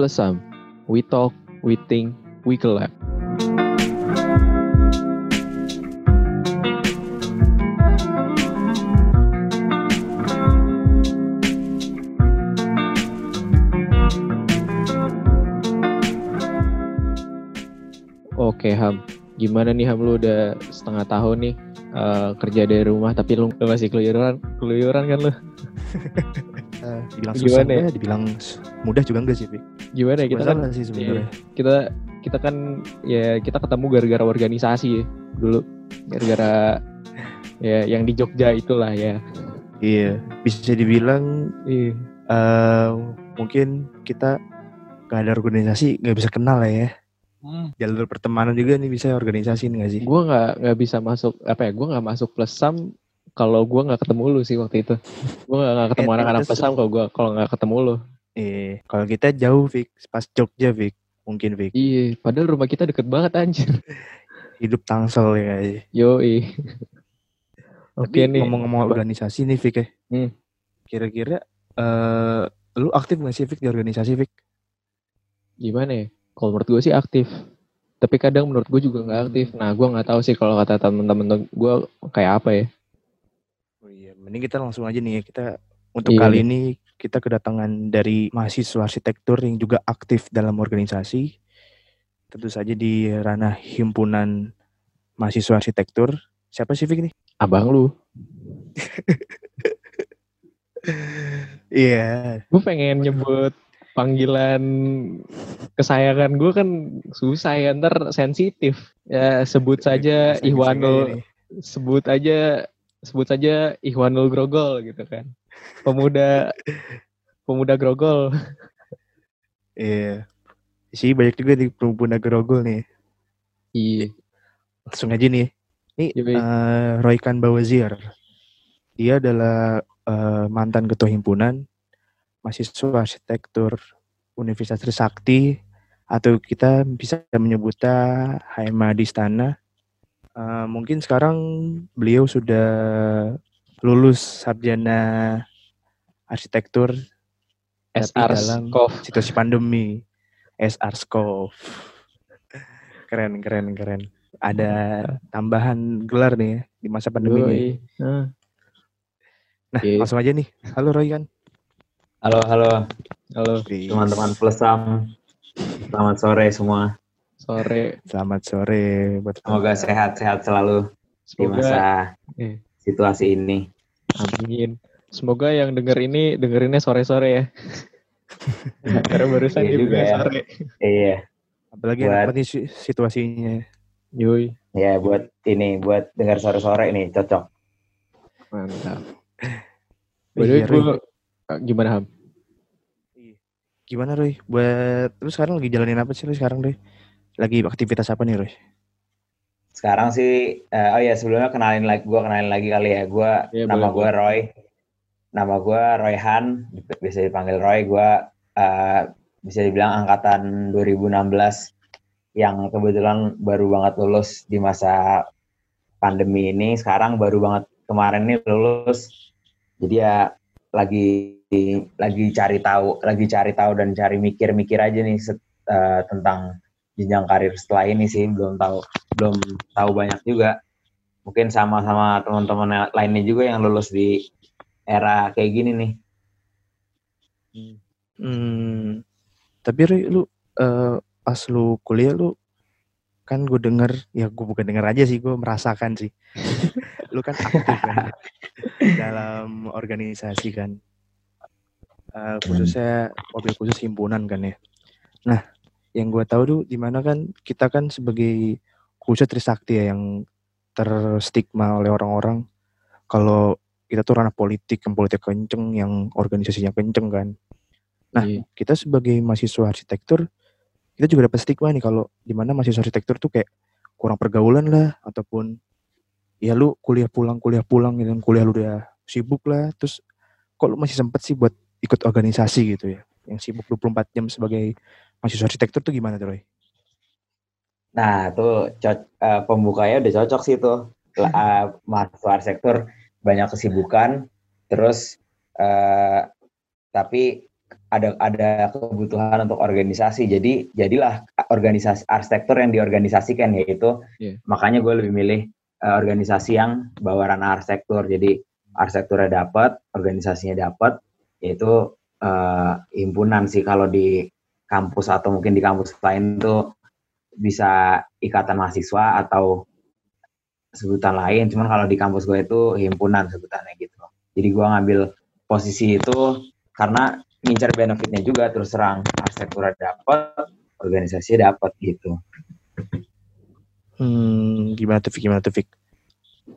plus some. We talk, we think, we collab. Oke Ham, gimana nih Ham lu udah setengah tahun nih uh, kerja dari rumah tapi lu, lu masih keluyuran, keluyuran kan lu? Uh, dibilang susah Gimana ya? enggak, dibilang mudah juga enggak sih, Pik? Gimana ya kita kan sih sebenarnya. kita kita kan ya kita ketemu gara-gara organisasi ya dulu gara-gara ya yang di Jogja itulah ya. Iya, bisa dibilang Iya. eh mungkin kita gak ada organisasi nggak bisa kenal lah ya. Jalur pertemanan juga nih bisa organisasi nih gak sih? Gue nggak nggak bisa masuk apa ya? Gue nggak masuk plus sam kalau gue nggak ketemu lu sih waktu itu. Gue nggak nggak ketemu Eh, anak-anak plus sam kalau gue kalau nggak ketemu lu. Eh, kalau kita jauh, Vic, pas Jogja, Vic, mungkin Vic. Iya, padahal rumah kita deket banget anjir. Hidup tangsel ya. Yo Oke nih. ngomong-ngomong organisasi nih, Vic ya. Hmm. Kira-kira eh lu aktif gak sih, Vic, di organisasi, Vic? Gimana ya? Kalau menurut gue sih aktif. Tapi kadang menurut gue juga nggak aktif. Nah, gue nggak tahu sih kalau kata temen-temen gue kayak apa ya. Oh iya, mending kita langsung aja nih ya. Kita untuk Iya kali ini kita kedatangan dari mahasiswa arsitektur yang juga aktif dalam organisasi. Tentu saja di ranah himpunan mahasiswa arsitektur. Siapa sih Vic nih? Abang lu. Iya. Gue pengen nyebut panggilan kesayangan gue kan susah ya ntar sensitif ya sebut saja Bisa-bisa Ihwanul sebut aja sebut saja Ihwanul Grogol gitu kan pemuda pemuda Grogol Iya. Sih banyak juga di pengguna gerogol nih. iya Langsung aja nih. Ini eh, Roykan Bawazir. Dia adalah eh, mantan ketua himpunan mahasiswa arsitektur Universitas Trisakti atau kita bisa menyebutnya HMA di Istana. Eh, mungkin sekarang beliau sudah lulus sarjana arsitektur SR Skov situasi pandemi SR Skov. Keren keren keren. Ada tambahan gelar nih ya di masa pandemi ini. Yoi. Nah, langsung aja nih. Halo Roy kan. Halo, halo halo teman-teman Plesam. Selamat sore semua. sore Selamat sore buat Semoga sehat-sehat selalu di semoga masa eh, situasi ini. amin semoga yang denger ini dengerinnya sore-sore ya karena barusan Iya juga ya. sore Iya, Apalagi buat- apa nih si- situasinya? Yoi, ya buat ini, buat dengar sore-sore ini cocok. mantap. Iya, By way, Roy. gua- gimana Ham? Gimana Roy? Buat lu sekarang lagi jalanin apa sih lu sekarang Roy? Lagi aktivitas apa nih Roy? Sekarang sih, eh, oh ya sebelumnya kenalin lagi, gue kenalin lagi kali ya. Gue Iya, nama gue Roy, nama gue Royhan, bisa dipanggil Roy. Gue eh, bisa dibilang angkatan 2016 yang kebetulan baru banget lulus di masa pandemi ini. Sekarang baru banget kemarin nih lulus. Jadi ya lagi lagi cari tahu, lagi cari tahu dan cari mikir-mikir aja nih set- eh, tentang jenjang karir setelah ini sih belum tahu belum tahu banyak juga mungkin sama-sama teman-teman lainnya juga yang lulus di era kayak gini nih Hmm, tapi Roy, lu eh, pas lu kuliah lu kan gue denger, ya gue bukan denger aja sih, gue merasakan sih. lu kan aktif kan dalam organisasi kan, Eh, khususnya mobil khusus himpunan kan ya. Nah, yang gue tahu tuh di mana kan kita kan sebagai khususnya Trisakti ya yang terstigma oleh orang-orang kalau kita tuh ranah politik, yang politik kenceng, yang organisasinya kenceng kan. Nah, Iya. kita sebagai mahasiswa arsitektur kita juga dapat stigma nih kalau di mana mahasiswa arsitektur tuh kayak kurang pergaulan lah ataupun ya lu kuliah pulang kuliah pulang gitu kan, kuliah lu udah sibuk lah terus kok lu masih sempet sih buat ikut organisasi gitu ya yang sibuk 24 jam sebagai mahasiswa arsitektur tuh gimana tuh Roy? nah tuh co- eh, pembukanya udah cocok sih tuh eh, mahasiswa arsitektur banyak kesibukan terus eh, tapi ada ada kebutuhan untuk organisasi. Jadi jadilah organisasi arsitektur yang diorganisasikan yaitu yeah. makanya gue lebih milih uh, organisasi yang bawa ranah arsitektur. Jadi arsitekturnya dapat, organisasinya dapat, yaitu uh, himpunan sih kalau di kampus atau mungkin di kampus lain tuh bisa ikatan mahasiswa atau sebutan lain. Cuman kalau di kampus gue itu himpunan sebutannya gitu. Jadi gue ngambil posisi itu karena ngincar benefitnya juga terus serang arsitektur dapat, organisasi dapat gitu. Hmm, gimana tuh Gimana tuh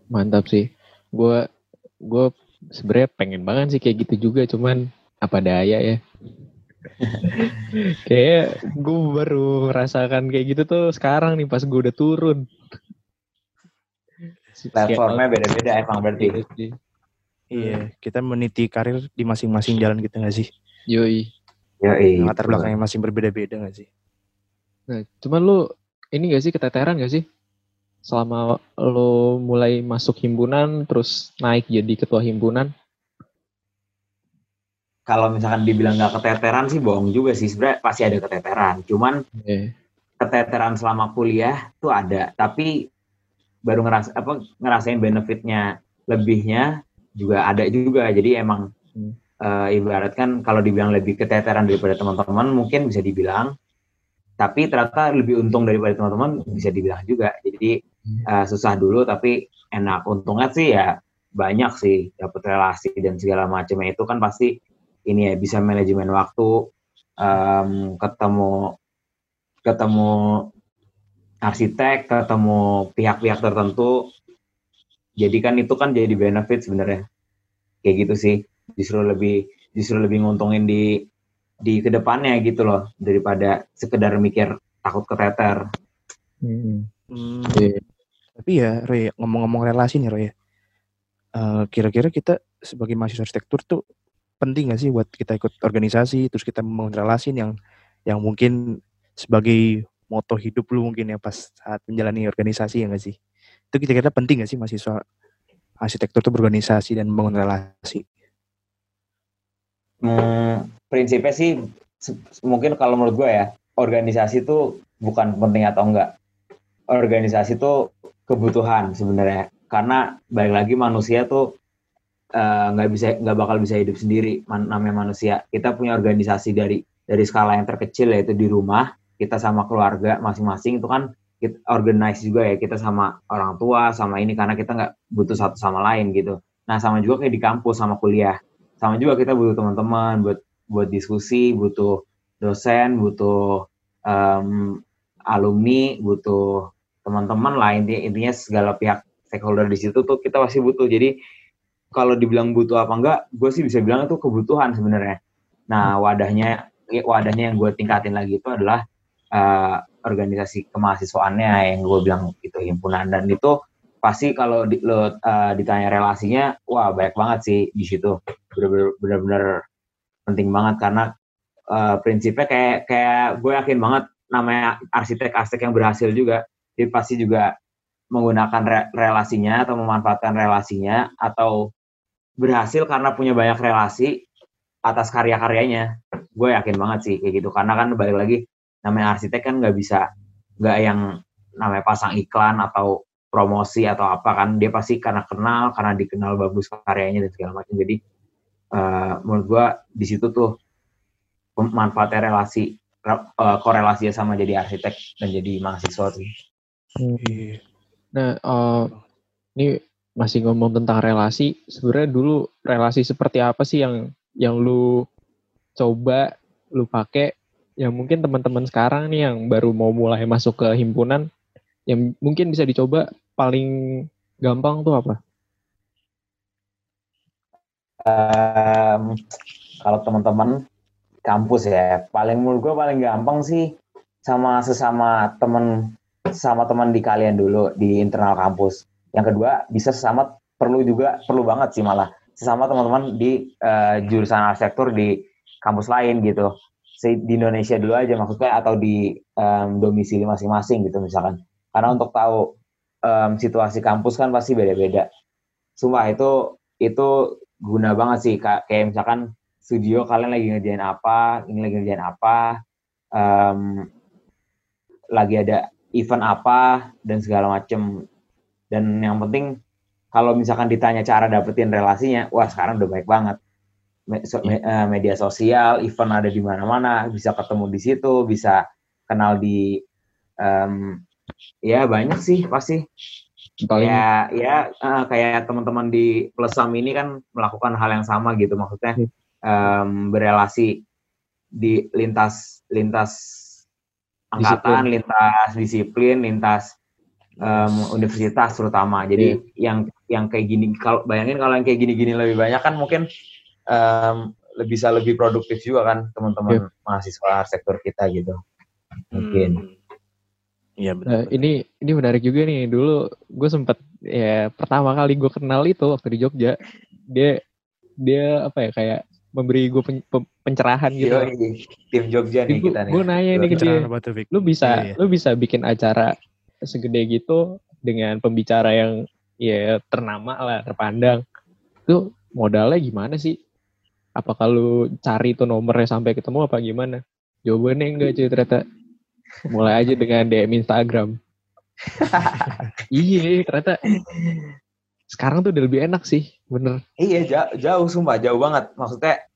Mantap sih. Gue gue sebenarnya pengen banget sih kayak gitu juga, cuman apa daya ya. kayak gue baru merasakan kayak gitu tuh sekarang nih pas gue udah turun. Platformnya beda-beda emang berarti. Iya, iya, kita meniti karir di masing-masing jalan kita gak sih? Yoi. Yoi. Latar belakangnya masih berbeda-beda gak sih? Nah, cuman lu ini gak sih keteteran gak sih? Selama lo mulai masuk himpunan, terus naik jadi ketua himpunan? Kalau misalkan dibilang gak keteteran sih bohong juga sih. Sebenernya pasti ada keteteran. Cuman yeah. keteteran selama kuliah tuh ada. Tapi baru ngeras apa ngerasain benefitnya lebihnya juga ada juga. Jadi emang hmm. uh, ibarat kan kalau dibilang lebih keteteran daripada teman-teman mungkin bisa dibilang. Tapi ternyata lebih untung daripada teman-teman bisa dibilang juga. Jadi uh, susah dulu tapi enak. Untungnya sih ya banyak sih dapat relasi dan segala macamnya. Itu kan pasti ini ya bisa manajemen waktu um, ketemu ketemu arsitek ketemu pihak-pihak tertentu jadi kan itu kan jadi benefit sebenarnya kayak gitu sih justru lebih justru lebih nguntungin di di ke depannya gitu loh daripada sekedar mikir takut keteter. Hmm. Hmm. Yeah. Tapi ya Roy ngomong-ngomong relasi nih Roy, uh, kira-kira kita sebagai mahasiswa arsitektur tuh penting gak sih buat kita ikut organisasi terus kita membangun relasi yang yang mungkin sebagai moto hidup lu mungkin ya pas saat menjalani organisasi ya gak sih? Itu kira-kira penting gak sih mahasiswa arsitektur tuh berorganisasi dan membangun relasi? Hmm, prinsipnya sih mungkin kalau menurut gue ya organisasi itu bukan penting atau enggak. Organisasi itu kebutuhan sebenarnya karena balik lagi manusia tuh eh, nggak uh, bisa nggak bakal bisa hidup sendiri man, namanya manusia. Kita punya organisasi dari dari skala yang terkecil yaitu di rumah kita sama keluarga masing-masing itu kan kita organize juga ya kita sama orang tua sama ini karena kita nggak butuh satu sama lain gitu. Nah sama juga kayak di kampus sama kuliah. Sama juga kita butuh teman-teman buat buat diskusi butuh dosen butuh um, alumni butuh teman-teman lah. Intinya, intinya segala pihak stakeholder di situ tuh kita pasti butuh. Jadi kalau dibilang butuh apa enggak gue sih bisa bilang itu kebutuhan sebenarnya. Nah wadahnya wadahnya yang gue tingkatin lagi itu adalah uh, organisasi kemahasiswaannya yang gue bilang itu himpunan. Dan itu pasti kalau di, lo uh, ditanya relasinya wah banyak banget sih di situ. Benar-benar penting banget karena uh, prinsipnya kayak kayak gue yakin banget namanya arsitek-arsitek yang berhasil juga dia pasti juga menggunakan re relasinya atau memanfaatkan relasinya atau berhasil karena punya banyak relasi atas karya-karyanya. Gue yakin banget sih kayak gitu. Karena kan balik lagi namanya arsitek kan nggak bisa nggak yang namanya pasang iklan atau promosi atau apa kan dia pasti karena kenal karena dikenal bagus karyanya dan segala macam jadi uh, menurut gua di situ tuh manfaatnya relasi uh, korelasinya sama jadi arsitek dan jadi mahasiswa sih. Hmm. Nah, uh, ini masih ngomong tentang relasi. Sebenarnya dulu relasi seperti apa sih yang yang lu coba lu pakai yang mungkin teman-teman sekarang nih yang baru mau mulai masuk ke himpunan yang mungkin bisa dicoba paling gampang tuh apa? um, kalau teman-teman kampus ya paling menurut gue paling gampang sih sama sesama teman sama teman di kalian dulu di internal kampus yang kedua bisa sesama perlu juga perlu banget sih malah sesama teman-teman di uh, jurusan arsitektur di kampus lain gitu di Indonesia dulu aja maksudnya atau di um, domisili masing-masing gitu misalkan karena untuk tahu um, situasi kampus kan pasti beda-beda. Sumpah itu itu guna banget sih kayak misalkan studio kalian lagi ngerjain apa, ini lagi ngerjain apa, um, lagi ada event apa dan segala macem. Dan yang penting kalau misalkan ditanya cara dapetin relasinya, wah sekarang udah baik banget. Eh, media sosial, event ada di mana-mana, bisa ketemu di situ, bisa kenal di um, ya banyak sih pasti. Ya, ya uh, kayak teman-teman di Plesam ini kan melakukan hal yang sama gitu maksudnya um, berelasi di lintas lintas angkatan, disiplin. lintas disiplin, lintas um, universitas terutama. Jadi yeah. yang yang kayak gini kalau bayangin kalau yang kayak gini-gini lebih banyak kan mungkin um, lebih bisa lebih produktif juga kan teman-teman yeah. mahasiswa sektor kita gitu. Mungkin. Hmm. Iya benar. Nah, ini ini menarik juga nih. Dulu gue sempet ya pertama kali gue kenal itu waktu di Jogja. Dia dia apa ya kayak memberi gue pen, pen, pencerahan gitu. Yoi, tim Jogja nih kita nih. Gue nanya nih ke dia, lu bisa iya, iya. lu bisa bikin acara segede gitu dengan pembicara yang ya ternama lah, terpandang. Itu modalnya gimana sih? Apa kalau cari tuh nomornya sampai ketemu apa gimana? Jawabannya enggak cuy ternyata. Mulai aja dengan DM Instagram. iya ternyata sekarang tuh udah lebih enak sih, bener. Iya jauh, jauh sumpah jauh banget. Maksudnya,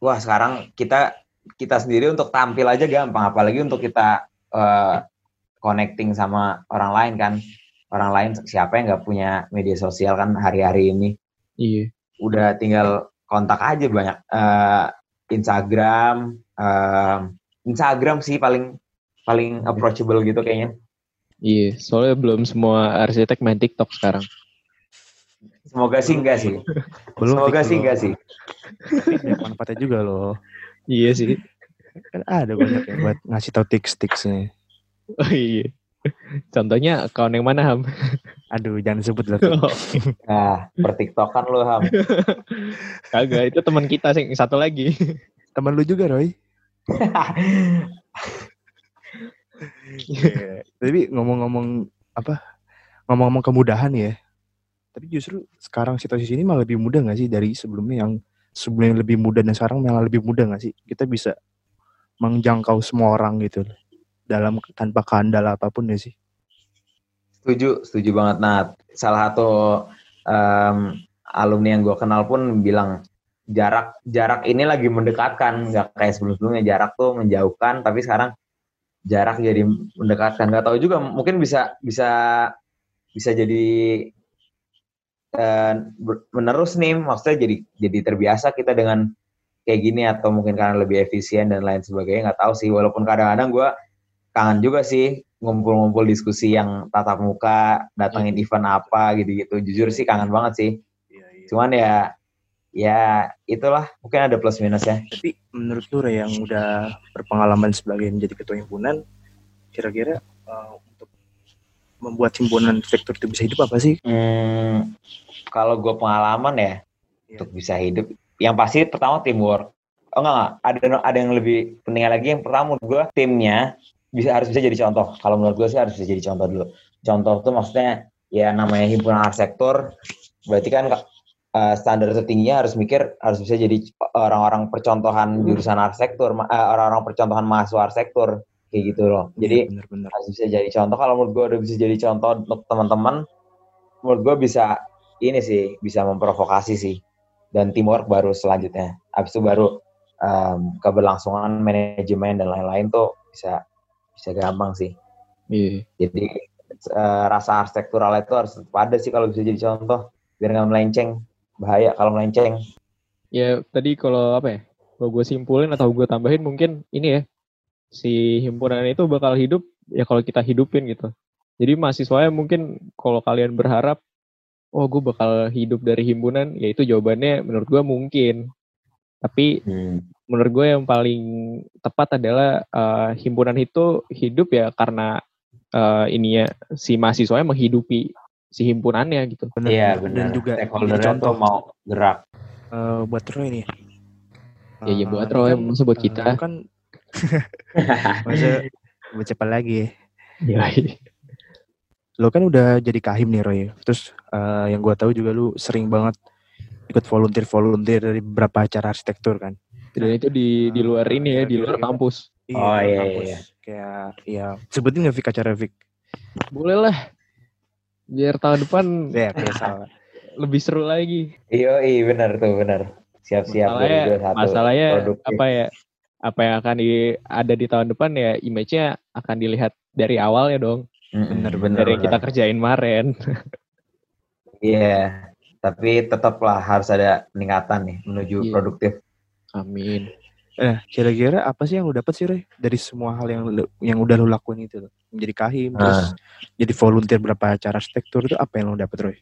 wah sekarang kita kita sendiri untuk tampil aja gampang, apalagi untuk kita uh, connecting sama orang lain kan. Orang lain siapa yang nggak punya media sosial kan hari-hari ini. Iya. Udah tinggal kontak aja banyak. Uh, Instagram, uh, Instagram sih paling paling approachable gitu kayaknya. Iya, soalnya belum semua arsitek main TikTok sekarang. Semoga sih enggak sih. Belum Semoga sih enggak sih. ya, manfaatnya juga loh. Iya sih. Kan ada banyak yang buat ngasih tau tips-tipsnya. Oh iya. Contohnya account yang mana Ham? Aduh, jangan sebut lah. Oh. Nah, pertiktokan lo Ham. Kagak, itu teman kita sih satu lagi. Teman lu juga Roy. yeah. Tapi ngomong-ngomong apa? Ngomong-ngomong kemudahan ya. Tapi justru sekarang situasi ini malah lebih mudah gak sih dari sebelumnya yang sebelumnya lebih mudah dan sekarang malah lebih mudah gak sih? Kita bisa menjangkau semua orang gitu dalam tanpa keandal apa pun ya sih. Setuju, setuju banget. Nah, salah satu um, alumni yang gue kenal pun bilang jarak jarak ini lagi mendekatkan, nggak kayak sebelum-sebelumnya jarak tuh menjauhkan, tapi sekarang jarak jadi mendekatkan. Gak tahu juga, mungkin bisa bisa bisa jadi uh, menerus nih maksudnya jadi jadi terbiasa kita dengan kayak gini atau mungkin karena lebih efisien dan lain sebagainya nggak tahu sih walaupun kadang-kadang gue kangen juga sih ngumpul-ngumpul diskusi yang tatap muka datangin yeah. event apa gitu-gitu jujur sih kangen banget sih yeah, yeah. cuman ya ya itulah mungkin ada plus minus ya tapi menurut lu yang udah berpengalaman sebagai menjadi ketua himpunan kira-kira uh, untuk membuat himpunan sektor itu bisa hidup apa sih? Hmm, kalau gue pengalaman ya yeah. untuk bisa hidup yang pasti pertama teamwork oh enggak, enggak. ada ada yang lebih penting lagi yang pertama menurut gue timnya bisa harus bisa jadi contoh. Kalau menurut gue sih harus bisa jadi contoh dulu. Contoh tuh maksudnya ya namanya himpunan arsitektur berarti kan uh, standar tertingginya harus mikir harus bisa jadi orang-orang percontohan jurusan arsitektur uh, orang-orang percontohan mahasiswa arsitektur kayak gitu loh. Jadi bener, bener. harus bisa jadi contoh. Kalau menurut gue udah bisa jadi contoh untuk teman-teman menurut gue bisa ini sih bisa memprovokasi sih dan teamwork baru selanjutnya. Habis itu baru um, keberlangsungan manajemen dan lain-lain tuh bisa bisa gampang sih. Yeah. jadi uh, rasa arsitektural itu harus ada sih kalau bisa jadi contoh. Biar nggak melenceng. Bahaya kalau melenceng. Ya tadi kalau apa ya kalau gue simpulin atau gue tambahin mungkin ini ya si himpunan itu bakal hidup ya kalau kita hidupin gitu. Jadi mahasiswanya mungkin kalau kalian berharap oh gue bakal hidup dari himpunan ya itu jawabannya menurut gue mungkin tapi hmm. menurut gue yang paling tepat adalah uh, himpunan itu hidup ya karena uh, ininya si mahasiswanya menghidupi si himpunannya gitu. Iya benar dan juga contoh. mau gerak. Uh, buat Roy nih. Ya iya buat Roy kan, maksud buat kita. kan masa buat siapa lagi? Ya lo kan udah jadi kahim nih Roy. Terus uh, yang gue tahu juga lu sering banget ikut volunteer volunteer dari beberapa acara arsitektur kan Dan itu di di luar ini ya, di luar Kira-kira- kampus. Oh, di iya, kampus. iya. kayak ya sebutin nggak Vic acara Vic Boleh lah. Biar tahun depan ya salah lebih seru lagi. Iya, iya benar tuh, benar. Siap-siap masalahnya, 2021. masalahnya produktif. apa ya? Apa yang akan di, ada di tahun depan ya image-nya akan dilihat dari awal ya dong. Bener, dari yang kita kerjain kemarin. Iya, tapi tetaplah harus ada peningkatan nih menuju Iya. produktif. Amin. Nah, kira-kira apa sih yang lu dapat sih, Roy? Dari semua hal yang lu- yang udah lu lakuin itu. Menjadi kahim, terus jadi volunteer berapa acara arsitektur itu apa yang lu dapat, Roy?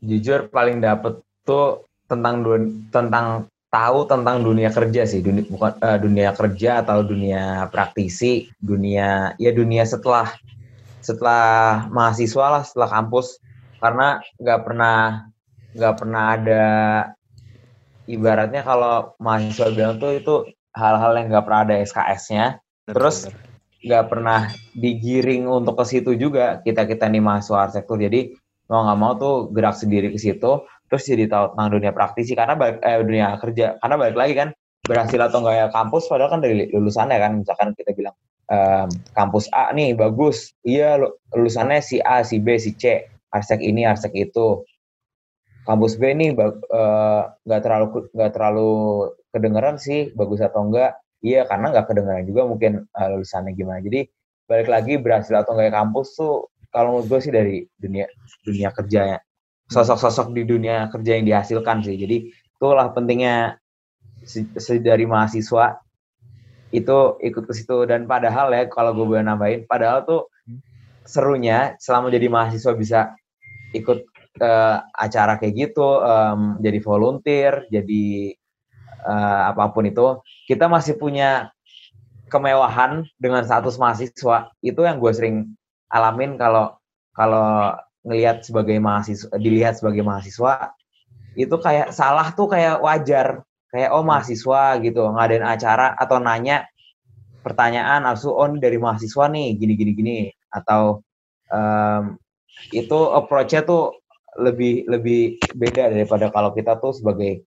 Jujur paling dapet tuh tentang dun- tentang tahu tentang dunia kerja sih, dunia bukan eh, dunia kerja atau dunia praktisi, dunia ya dunia setelah setelah mahasiswa lah, setelah kampus karena nggak pernah nggak pernah ada ibaratnya kalau mahasiswa bilang tuh itu hal-hal yang nggak pernah ada SKS-nya Terus, nggak pernah digiring untuk ke situ juga kita kita nih mahasiswa arsitektur jadi mau nggak mau tuh gerak sendiri ke situ terus jadi tahu tentang dunia praktisi. Karena balik, eh, dunia kerja. Karena balik lagi kan berhasil atau enggak ya kampus padahal kan dari lulusannya kan. Misalkan kita bilang ehm, kampus A nih bagus. Iya lu- lulusannya si A si B si C. Arsitek ini arsitek itu kampus nih bag- eh, nggak terlalu nggak terlalu kedengeran sih bagus atau enggak iya karena nggak kedengeran juga mungkin eh, lulusannya gimana. Jadi balik lagi berhasil atau enggak kampus tuh kalau menurut gue sih dari dunia dunia kerjanya sosok-sosok di dunia kerja yang dihasilkan sih. Jadi itulah pentingnya se- se- dari mahasiswa itu ikut ke situ. Dan padahal ya kalau gue boleh nambahin padahal tuh serunya selama jadi mahasiswa bisa ikut eh, acara kayak gitu em, jadi volunteer jadi eh, apa pun itu. Kita masih punya kemewahan dengan status mahasiswa. Itu yang gue sering alamin kalau kalau ngelihat sebagai mahasiswa dilihat sebagai mahasiswa itu kayak salah tuh kayak wajar. Kayak oh mahasiswa gitu. Ngadain acara atau nanya pertanyaan absu oh dari mahasiswa nih gini gini gini. Atau em, itu approach-nya tuh lebih lebih beda daripada kalau kita tuh sebagai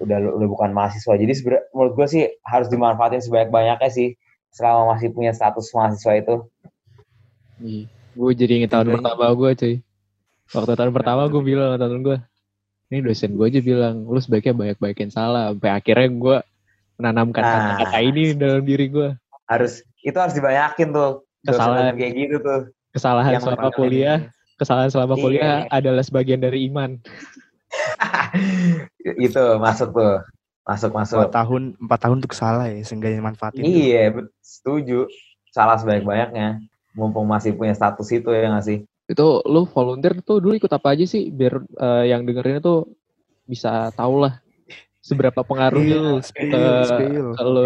udah udah bukan mahasiswa jadi menurut gue sih harus dimanfaatin sebanyak banyaknya sih selama masih punya status mahasiswa itu Gue jadi inget tahun pertama gue cuy. Waktu tahun pertama gue bilang sama temen gue, ini dosen gue aja bilang, lu sebaiknya banyak-banyakin salah. Sampai akhirnya gue menanamkan Nah. kata-kata ini dalam diri gue. harus itu harus dibanyakin tuh Kesalahan. kayak gitu tuh Kesalahan Yang selama kuliah, kesalahan selama Iya. kuliah adalah sebagian dari iman. itu masuk tuh masuk masuk Empat tahun, empat tahun tuh salah ya, seenggaknya manfaatin. iya bet- setuju salah sebanyak banyaknya mumpung masih punya status itu ya nggak sih Itu lu volunteer tuh dulu ikut apa aja sih biar eh, yang dengerin tuh bisa tahu lah seberapa pengaruhnya Spill, lu spill, ke, spill, ke lu.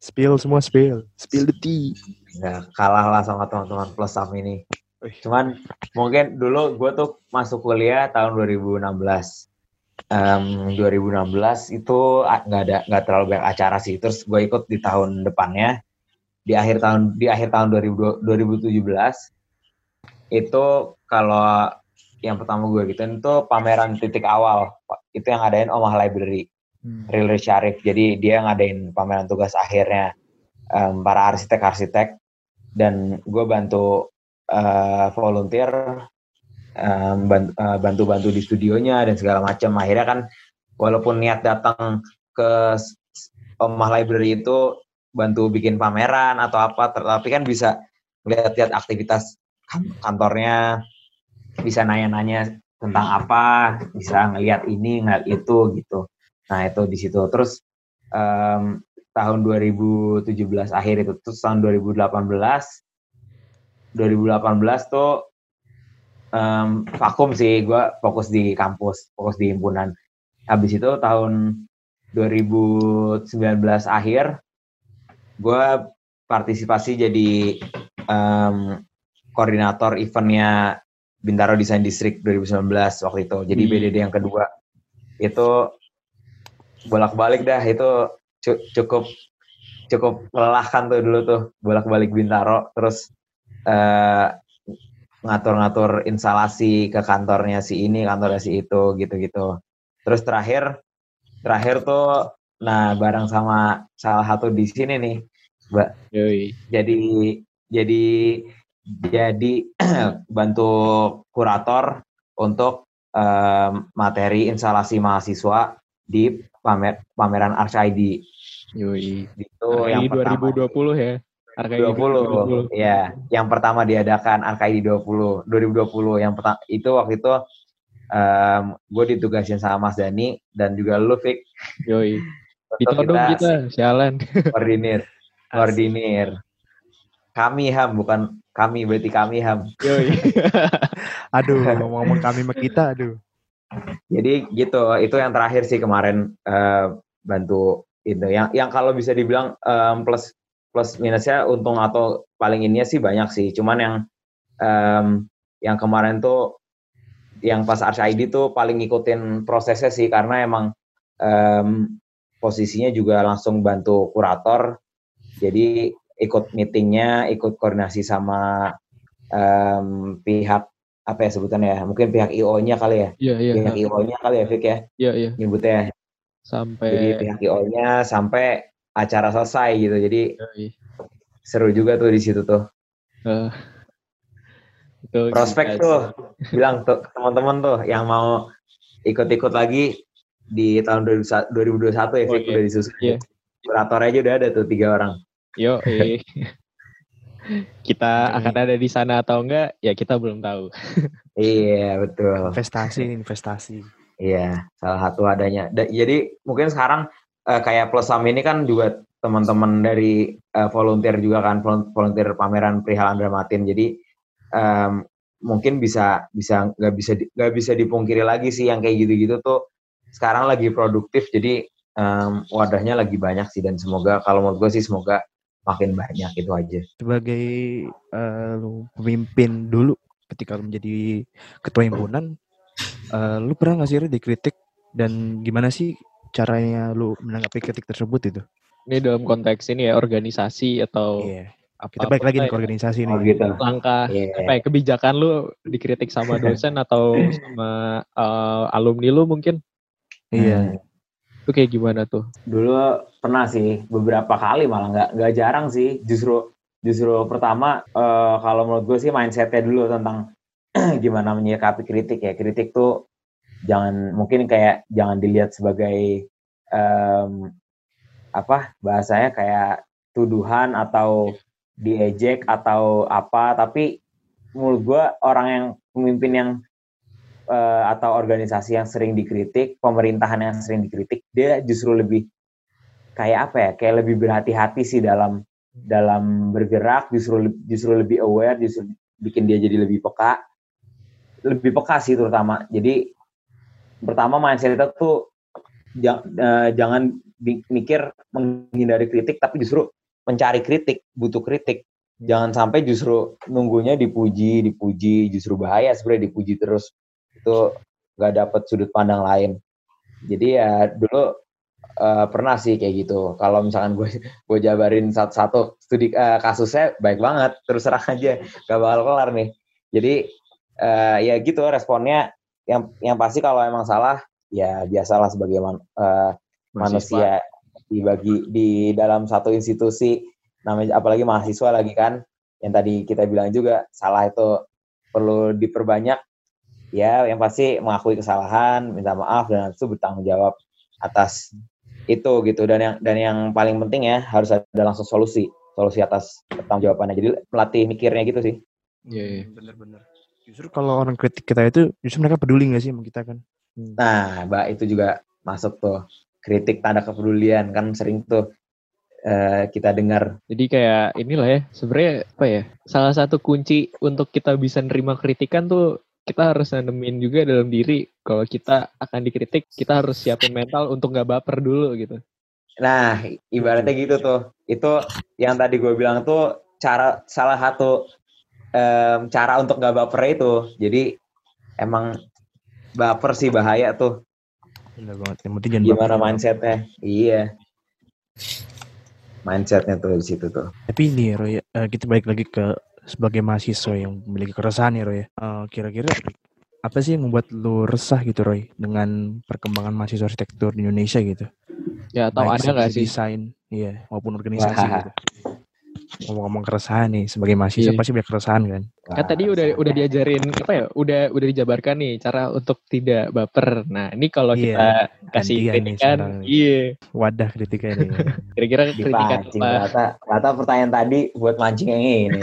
spill semua spill, spill the tea. nggak kalah lah sama teman-teman plus sam ini. cuman mungkin dulu gue tuh masuk kuliah tahun 2016 Em, 2016 itu nggak ada nggak terlalu banyak acara sih. Terus gue ikut di tahun depannya. Di akhir tahun di akhir tahun 2000 2017 itu kalau yang pertama gue gituin itu pameran titik awal. Itu yang ngadain Omah Library. Rilri Syarif. Jadi dia ngadain pameran tugas akhirnya. Em, para arsitek-arsitek. Dan gue bantu eh, volunteer eh, bantu-bantu di studionya dan segala macam. Akhirnya kan walaupun niat datang ke Omah Library itu bantu bikin pameran atau apa, tapi kan bisa lihat-lihat aktivitas kan- kantornya, bisa nanya-nanya tentang apa, bisa ngelihat ini, ngeliat itu gitu. Nah itu di situ. Terus em, tahun 2017 akhir itu, terus tahun 2018, 2018 tuh em, vakum sih, gue fokus di kampus, fokus di himpunan. Habis itu tahun 2019 akhir, gue partisipasi jadi em, koordinator eventnya Bintaro Design District 2019 waktu itu. Jadi Hmm. BDD yang kedua itu bolak-balik dah itu cu- cukup cukup melelahkan tuh dulu tuh bolak-balik Bintaro terus eh, ngatur-ngatur instalasi ke kantornya si ini, kantornya si itu, gitu-gitu. Terus terakhir, terakhir tuh, nah bareng sama salah satu di sini nih, Mbak. Yoi. Jadi, jadi, jadi bantu kurator untuk em, materi instalasi mahasiswa di pamer, pameran RCID. Yoi. Itu Hari yang pertama. 2020 ya. Harga 20, ya. Yang pertama diadakan RKID 20, 2020. Yang pertama itu waktu itu gue ditugasin sama Mas Dani dan juga lu Fik Yoi. untuk Ditodong kita, sialan. koordinir, koordinir. Kami Ham bukan kami berarti kami Ham. Yoi. Aduh, ngomong-ngomong kami sama kita, aduh. Jadi gitu, itu yang terakhir sih kemarin eh, bantu itu. Yang yang kalau bisa dibilang em, plus plus minusnya untung atau paling ininya sih banyak sih. Cuman yang em, yang kemarin tuh yang pas RCID tuh paling ngikutin prosesnya sih karena emang em, posisinya juga langsung bantu kurator. Jadi ikut meetingnya, ikut koordinasi sama em, pihak apa ya sebutannya ya? Mungkin pihak IO-nya kali ya Iya, iya. pihak IO-nya kali ya Fik ya Iya, iya. nyebutnya. Jadi Sampai pihak IO-nya sampai acara selesai gitu. Jadi Yoi. seru juga tuh di situ tuh. Eh, itu Prospek tuh bilang tuh teman-teman tuh yang mau ikut-ikut lagi di tahun 2021 ya Oh, Fik iya. udah disusun. Iya. Kurator aja udah ada tuh tiga orang. Yo, kita Yoi. akan ada di sana atau enggak ya kita belum tahu. Iya betul. Investasi, investasi. Iya salah satu adanya. Da- jadi mungkin sekarang eh, kayak Plus ini kan juga teman-teman dari eh, volunteer juga kan volun- volunteer pameran perihal Andra Matin. Jadi em, mungkin bisa bisa nggak bisa nggak bisa dipungkiri lagi sih yang kayak gitu-gitu tuh sekarang lagi produktif. Jadi em, wadahnya lagi banyak sih dan semoga kalau menurut gue sih semoga makin banyak itu aja. Sebagai lu pemimpin dulu ketika lu menjadi ketua himpunan, eh, lu pernah nggak sih Ri, dikritik dan gimana sih caranya lu menanggapi kritik tersebut itu? Ini dalam konteks ini ya organisasi atau Iya. Kita balik lagi ke ya. organisasi Oh nih. gitu. langkah Iya. apa ya kebijakan lu dikritik sama dosen atau sama eh, alumni lu mungkin Iya. Hmm. itu kayak gimana tuh? Dulu pernah sih beberapa kali malah nggak nggak jarang sih justru justru pertama eh, kalau menurut gue sih mindsetnya dulu tentang gimana menyikapi kritik ya kritik tuh jangan mungkin kayak jangan dilihat sebagai em, apa bahasanya kayak tuduhan atau diejek atau apa tapi menurut gue orang yang pemimpin yang eh, atau organisasi yang sering dikritik, pemerintahan yang sering dikritik, dia justru lebih kayak apa ya? Kayak lebih berhati-hati sih dalam dalam bergerak, justru justru lebih aware, justru bikin dia jadi lebih peka, lebih peka sih terutama. Jadi pertama mindset kita tuh ja- eh, jangan mikir menghindari kritik, tapi justru mencari kritik, butuh kritik. Jangan sampai justru nunggunya dipuji, dipuji, justru bahaya sebenarnya dipuji terus itu nggak dapat sudut pandang lain. Jadi ya dulu eh, pernah sih kayak gitu. Kalau misalkan gue gue jabarin satu-satu studi eh, kasusnya baik banget, terus terang aja gak bakal kelar nih. Jadi eh, ya gitu responnya yang yang pasti kalau emang salah ya biasalah sebagai man- eh, manusia dibagi di dalam satu institusi. Namanya apalagi mahasiswa lagi kan yang tadi kita bilang juga salah itu perlu diperbanyak. Ya yang pasti mengakui kesalahan minta maaf dan itu bertanggung jawab atas itu gitu. Dan yang dan yang paling penting ya harus ada langsung solusi. Solusi atas pertanggung jawabannya. Jadi melatih mikirnya gitu sih. Iya. Bener-bener. Justru kalau orang kritik kita itu, justru mereka peduli gak sih sama kita kan? nah mbak itu juga masuk tuh kritik tanda kepedulian kan sering tuh eh, kita dengar Jadi kayak inilah ya, sebenarnya apa ya? Salah satu kunci untuk kita bisa nerima kritikan tuh kita harus nanemin juga dalam diri kalau kita akan dikritik, kita harus siapin mental untuk nggak baper dulu gitu. Nah, ibaratnya gitu tuh. Itu yang tadi gue bilang tuh cara salah satu em, cara untuk gak baper itu. Jadi emang baper sih bahaya tuh. Bener banget. Yang penting jangan Gimana baper. mindsetnya? Iya. Mindsetnya tuh di situ tuh. Tapi ini ya, Roy, eh, kita balik lagi ke sebagai mahasiswa yang memiliki keresahan ya Roy ya. Eh, kira-kira apa sih yang membuat lu resah gitu Roy dengan perkembangan mahasiswa arsitektur di Indonesia gitu? Ya atau Baik ada nggak sih? desain, iya, maupun organisasi Wah. gitu. Ngomong-ngomong keresahan nih, sebagai mahasiswa Iya. pasti banyak keresahan kan? Kan tadi udah udah diajarin apa ya? Udah udah dijabarkan nih cara untuk tidak baper. Nah, ini kalau Iya, kita kasih kritikan, iya. Wadah kritika ini. Kira-kira kritikan apa? ternyata ternyata pertanyaan tadi buat mancing yang ini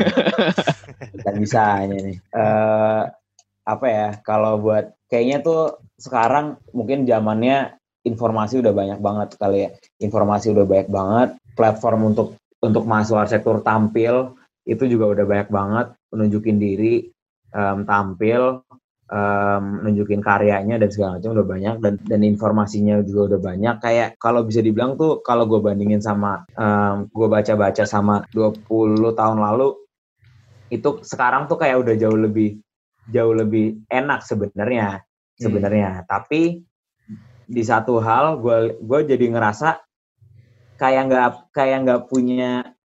dan bisanya nih Eh apa ya kalau buat kayaknya tuh sekarang mungkin zamannya informasi udah banyak banget kali ya informasi udah banyak banget platform untuk untuk mahasiswa arsitektur tampil itu juga udah banyak banget menunjukin diri em, tampil em, nunjukin karyanya dan segala macam udah banyak dan dan informasinya juga udah banyak. Kayak kalau bisa dibilang tuh kalau gue bandingin sama gue baca-baca sama 20 tahun lalu itu sekarang tuh kayak udah jauh lebih jauh lebih enak sebenarnya sebenarnya. Tapi di satu hal gue gue jadi ngerasa kayak nggak kayak nggak punya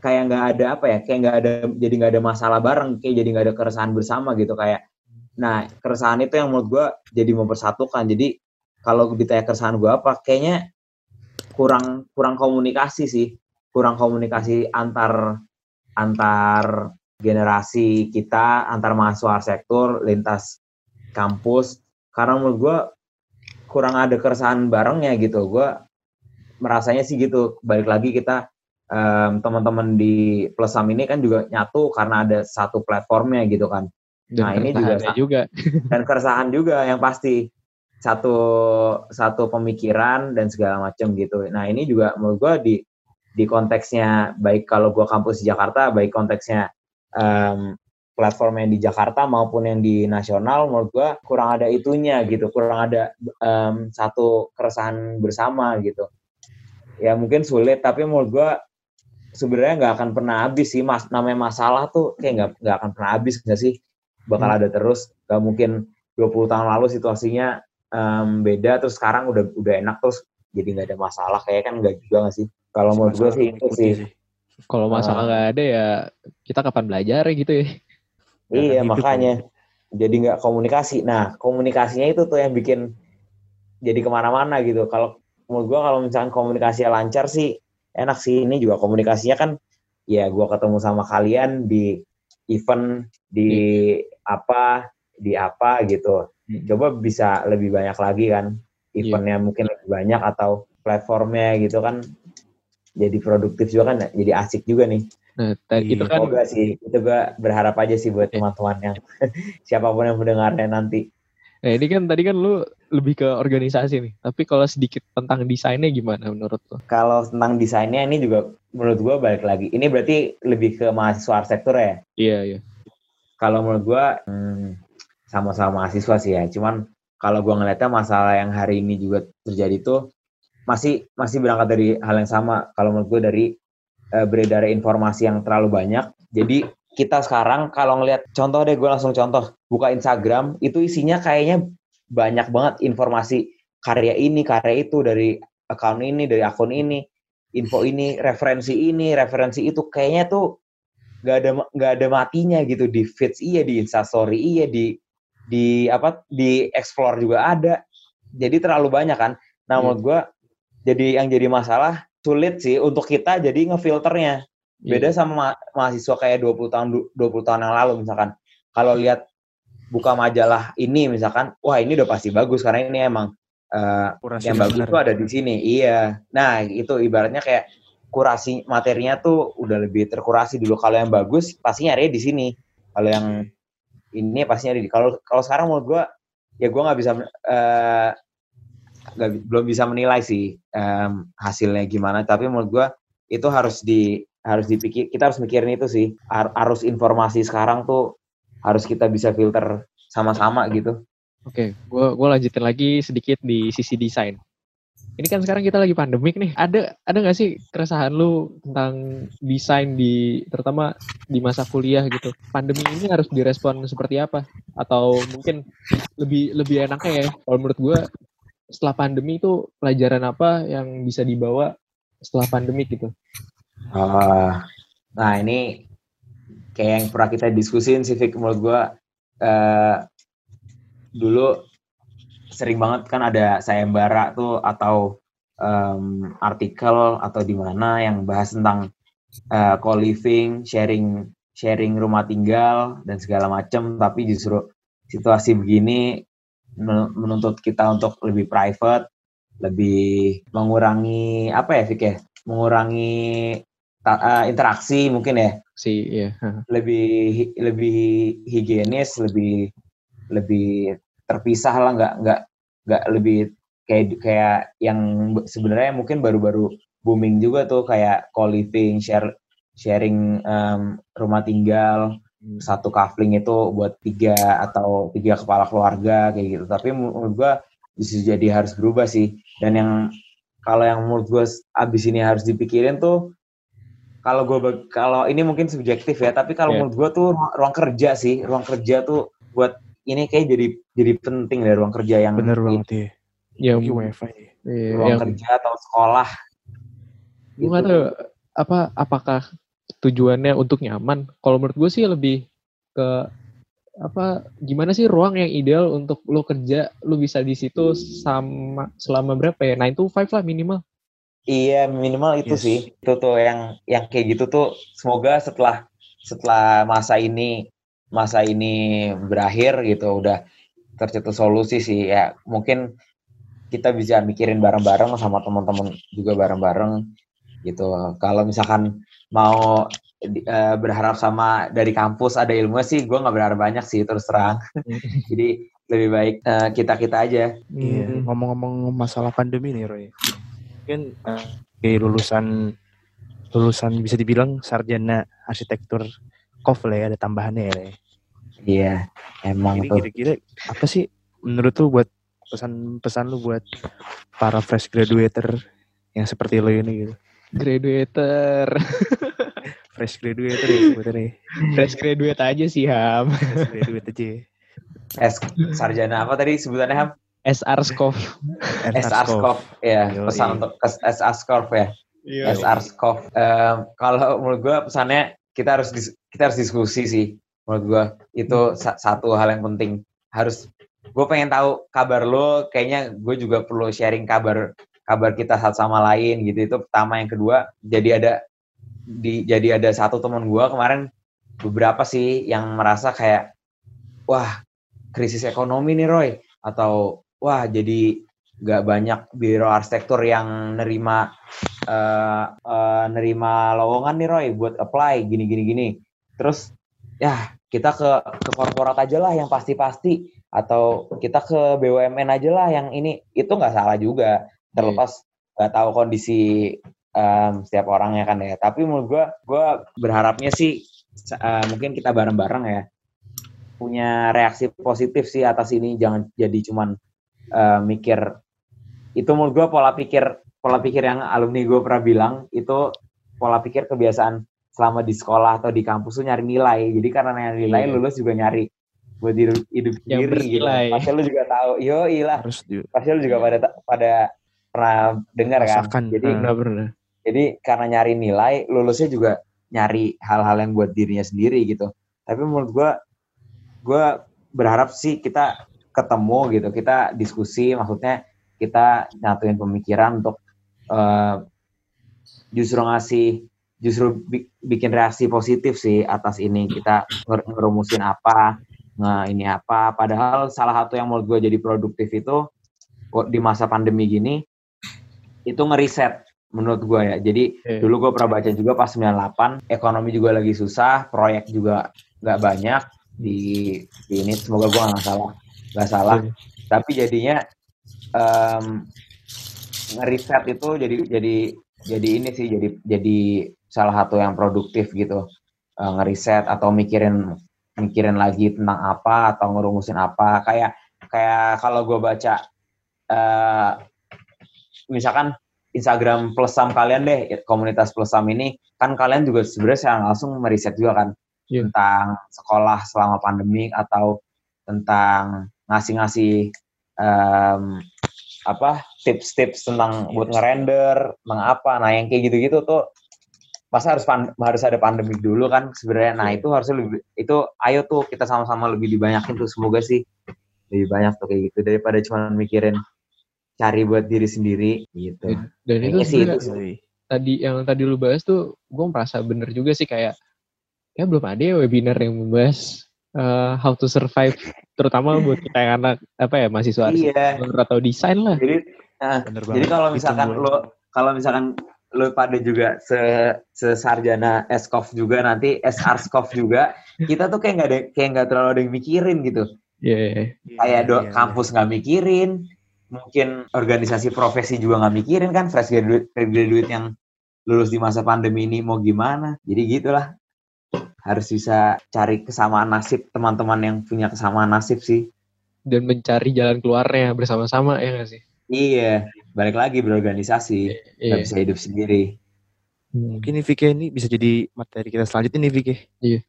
kayak nggak ada apa ya kayak nggak ada jadi nggak ada masalah bareng kayak jadi nggak ada keresahan bersama gitu kayak nah keresahan itu yang menurut gue jadi mempersatukan. Jadi kalau ditanya keresahan gue apa kayaknya kurang kurang komunikasi sih. Kurang komunikasi antar antar generasi kita antar mahasiswa arsitektur lintas kampus. Karena menurut gue kurang ada keresahan barengnya gitu. Gue merasanya sih gitu balik lagi kita em, teman-teman di Plusam ini kan juga nyatu karena ada satu platformnya gitu kan Dan Nah, ini juga juga. dan keresahan juga yang pasti satu satu pemikiran dan segala macam gitu. Nah ini juga menurut gue di di konteksnya baik kalau gue kampus di Jakarta, baik konteksnya em, platform yang di Jakarta maupun yang di nasional, menurut gue kurang ada itunya gitu, kurang ada em, satu keresahan bersama gitu. Ya mungkin sulit, tapi menurut gue sebenarnya nggak akan pernah habis sih. Mas namanya masalah tuh kayak nggak nggak akan pernah habis nggak sih? Bakal Hmm. ada terus. Nggak mungkin 20 tahun lalu situasinya em, beda terus sekarang udah udah enak terus jadi nggak ada masalah. Kayak kan nggak juga nggak sih? Kalau menurut gue sih itu sih. Kalau masalah Ah. nggak ada ya kita kapan belajar gitu ya. Iya makanya. Jadi nggak komunikasi. Nah komunikasinya itu tuh yang bikin jadi ke mana-mana gitu. Kalau menurut gue kalau misalkan komunikasinya lancar sih enak sih ini juga komunikasinya kan ya gue ketemu sama kalian di event di apa di apa gitu Hmm. coba bisa lebih banyak lagi kan eventnya mungkin lebih banyak atau platformnya gitu kan jadi produktif juga kan jadi asik juga nih Nah, tadi Iya. itu kan Semoga sih itu gue berharap aja sih buat Iya. teman-teman yang siapa pun yang mendengarnya nanti Nah ini kan tadi kan lu lebih ke organisasi nih. Tapi kalau sedikit tentang desainnya gimana menurut lu? kalau tentang desainnya ini juga menurut gue balik lagi ini berarti lebih ke mahasiswa arsitektur ya Iya iya. kalau menurut gue hmm, sama-sama mahasiswa sih ya cuman kalau gue ngeliatnya masalah yang hari ini juga terjadi tuh masih masih berangkat dari hal yang sama kalau menurut gue dari eh, beredar informasi yang terlalu banyak jadi kita sekarang kalau ngelihat contoh deh gue langsung contoh. Buka Instagram itu isinya kayaknya banyak banget informasi karya ini karya itu dari akun ini dari akun ini info ini referensi ini referensi itu. Kayaknya tuh nggak ada nggak ada matinya gitu. Di feeds iya di instastory iya di di apa di explore juga ada. Jadi terlalu banyak kan. Nah Hmm. menurut gue jadi yang jadi masalah sulit sih untuk kita jadi ngefilternya beda Iya. sama ma- mahasiswa kayak 20 tahun du- 20 tahun yang lalu misalkan. Kalau lihat buka majalah ini misalkan wah ini udah pasti bagus karena ini emang eh, Kurasi yang bagus tuh ada di sini. Iya. Nah itu ibaratnya kayak kurasi materinya tuh udah lebih terkurasi dulu. Kalau yang bagus pasti nyari di sini. Kalau yang ini pasti nyari di kalau kalau sekarang menurut gua ya gua nggak bisa eh, nggak bi- belum bisa menilai sih em, hasilnya gimana. Tapi menurut gua itu harus di harus dipikir kita harus mikirin itu sih Ar- arus informasi sekarang tuh harus kita bisa filter sama-sama gitu Oke, gua gua lanjutin lagi sedikit di sisi desain. Ini kan sekarang kita lagi pandemik nih. Ada ada nggak sih keresahan lu tentang desain di terutama di masa kuliah gitu? Pandemi ini harus direspon seperti apa? Atau mungkin lebih lebih enaknya ya? Kalau menurut gua setelah pandemi itu pelajaran apa yang bisa dibawa setelah pandemik gitu? Ah, nah ini kayak yang pernah kita diskusin sih Fik, menurut gue uh, dulu sering banget kan ada sayembara tuh atau um, artikel atau di mana yang bahas tentang uh, co-living, sharing sharing rumah tinggal dan segala macam tapi justru situasi begini menuntut kita untuk lebih private, lebih mengurangi apa ya Fik ya? Mengurangi uh, interaksi mungkin ya. Si ya. Lebih lebih higienis, lebih lebih terpisah lah nggak nggak nggak lebih kayak kayak yang sebenarnya mungkin baru-baru booming juga tuh kayak co-living, share sharing um, rumah tinggal hmm. satu kafling itu buat tiga atau tiga kepala keluarga kayak gitu. Tapi menurut gua bisa jadi harus berubah sih. Dan yang kalau yang menurut gua abis ini harus dipikirin tuh kalau gue kalau ini mungkin subjektif ya, tapi kalau yeah. menurut gua tuh ruang kerja sih, ruang kerja tuh buat ini kayak jadi jadi penting dari ruang kerja yang bener banget ya yang wifi. iya, ruang yang, kerja atau sekolah. Gue gitu. tahu apa apakah tujuannya untuk nyaman? Kalau menurut gue sih lebih ke apa gimana sih ruang yang ideal untuk lo kerja? Lo bisa di situ sama selama berapa ya? 9 to 5 lah minimal iya minimal itu yes. sih. Itu tuh yang yang kayak gitu tuh semoga setelah setelah masa ini masa ini berakhir gitu udah tercetus solusi sih. Ya mungkin kita bisa mikirin bareng-bareng sama teman-teman juga bareng-bareng gitu. Kalau misalkan mau uh, berharap sama dari kampus ada ilmu sih gue nggak berharap banyak sih terus terang. Jadi lebih baik uh, eh, kita kita aja. Iya hmm. ngomong-ngomong masalah pandemi nih Roy mungkin uh, lulusan lulusan bisa dibilang sarjana arsitektur KOF lah ya ada tambahannya ya Iya, emang Jadi kira-kira apa sih menurut lu buat pesan-pesan lu buat para fresh graduator yang seperti lo ini gitu? Graduator. fresh graduator ya sebenarnya. Fresh graduate aja sih Ham. Fresh graduate aja. S sarjana apa tadi sebutannya Ham? SR Skov. SR Skov, ya. Pesan untuk SR Skov ya. SR Skov. Um, kalau menurut gue pesannya kita harus kita harus diskusi sih menurut gue itu hmm. satu hal yang penting harus gue pengen tahu kabar lo kayaknya gue juga perlu sharing kabar kabar kita satu sama lain gitu itu pertama yang kedua jadi ada di jadi ada satu teman gue kemarin beberapa sih yang merasa kayak wah krisis ekonomi nih Roy atau wah jadi gak banyak biro arsitektur yang nerima uh, uh, nerima lowongan nih Roy buat apply gini gini gini. Terus ya kita ke ke korporat aja lah yang pasti-pasti. Atau kita ke BUMN aja lah yang ini. Itu nggak salah juga. Terlepas nggak tahu kondisi um, setiap orang ya kan ya. Tapi menurut gue gue berharapnya sih uh, mungkin kita bareng-bareng ya. Punya reaksi positif sih atas ini. Jangan jadi cuman uh, mikir itu menurut gue pola pikir pola pikir yang alumni gue pernah bilang itu pola pikir kebiasaan selama di sekolah atau di kampus tuh nyari nilai. Jadi karena nyari nilai, yeah. lulus juga nyari buat hidup, hidup yang sendiri gitu. Pasti lu juga tahu. Yo, ilah. Pasti lu juga pada pada pernah dengar kan. Jadi pernah, pernah. Jadi karena nyari nilai, lulusnya juga nyari hal-hal yang buat dirinya sendiri gitu. Tapi menurut gua gua berharap sih kita ketemu gitu, kita diskusi maksudnya kita nyatuin pemikiran untuk uh, justru ngasih justru bikin reaksi positif sih atas ini. Kita ngerumusin apa nge ini apa. Padahal salah satu yang menurut gue jadi produktif itu di masa pandemi gini itu ngeriset menurut gue ya. Jadi yeah. dulu gue pernah baca juga pas 98 ekonomi juga lagi susah proyek juga nggak banyak di, di ini. Semoga gue nggak salah nggak salah yeah. tapi jadinya um, ngeriset itu jadi jadi jadi ini sih jadi jadi salah satu yang produktif gitu uh, ngeriset atau mikirin mikirin lagi tentang apa atau ngerumusin apa kayak kayak kalau gue baca uh, misalkan Instagram Plusam kalian deh komunitas Plusam ini kan kalian juga sebenarnya secara langsung meriset juga kan yeah. tentang sekolah selama pandemi atau tentang ngasih-ngasih um, apa tips-tips tentang buat ngerender, tentang apa. Nah yang kayak gitu-gitu tuh masa harus harus ada pandemi dulu kan sebenarnya nah itu harusnya lebih itu ayo tuh kita sama-sama lebih dibanyakin tuh semoga sih lebih banyak tuh kayak gitu daripada cuma mikirin cari buat diri sendiri gitu dan, itu sih itu sih. tadi yang tadi lu bahas tuh gue merasa bener juga sih kayak ya belum ada ya webinar yang membahas uh, how to survive terutama buat kita yang anak apa ya mahasiswa iya. arsitektur atau desain lah. Jadi nah, jadi kalau misalkan lo kalau misalkan lo pada juga se sesarjana eskov juga nanti esarskov juga kita tuh kayak nggak ada kayak nggak terlalu ada yang mikirin gitu. Iya, kayak do, Iya, iya. kampus nggak mikirin mungkin organisasi profesi juga nggak mikirin kan fresh graduate fresh graduate yang lulus di masa pandemi ini mau gimana. Jadi gitulah harus bisa cari kesamaan nasib teman-teman yang punya kesamaan nasib sih dan mencari jalan keluarnya bersama-sama ya nggak sih iya balik lagi berorganisasi nggak Iya. bisa hidup sendiri Hmm. Mungkin nih Vike ini bisa jadi materi kita selanjutnya nih Vike. Iya.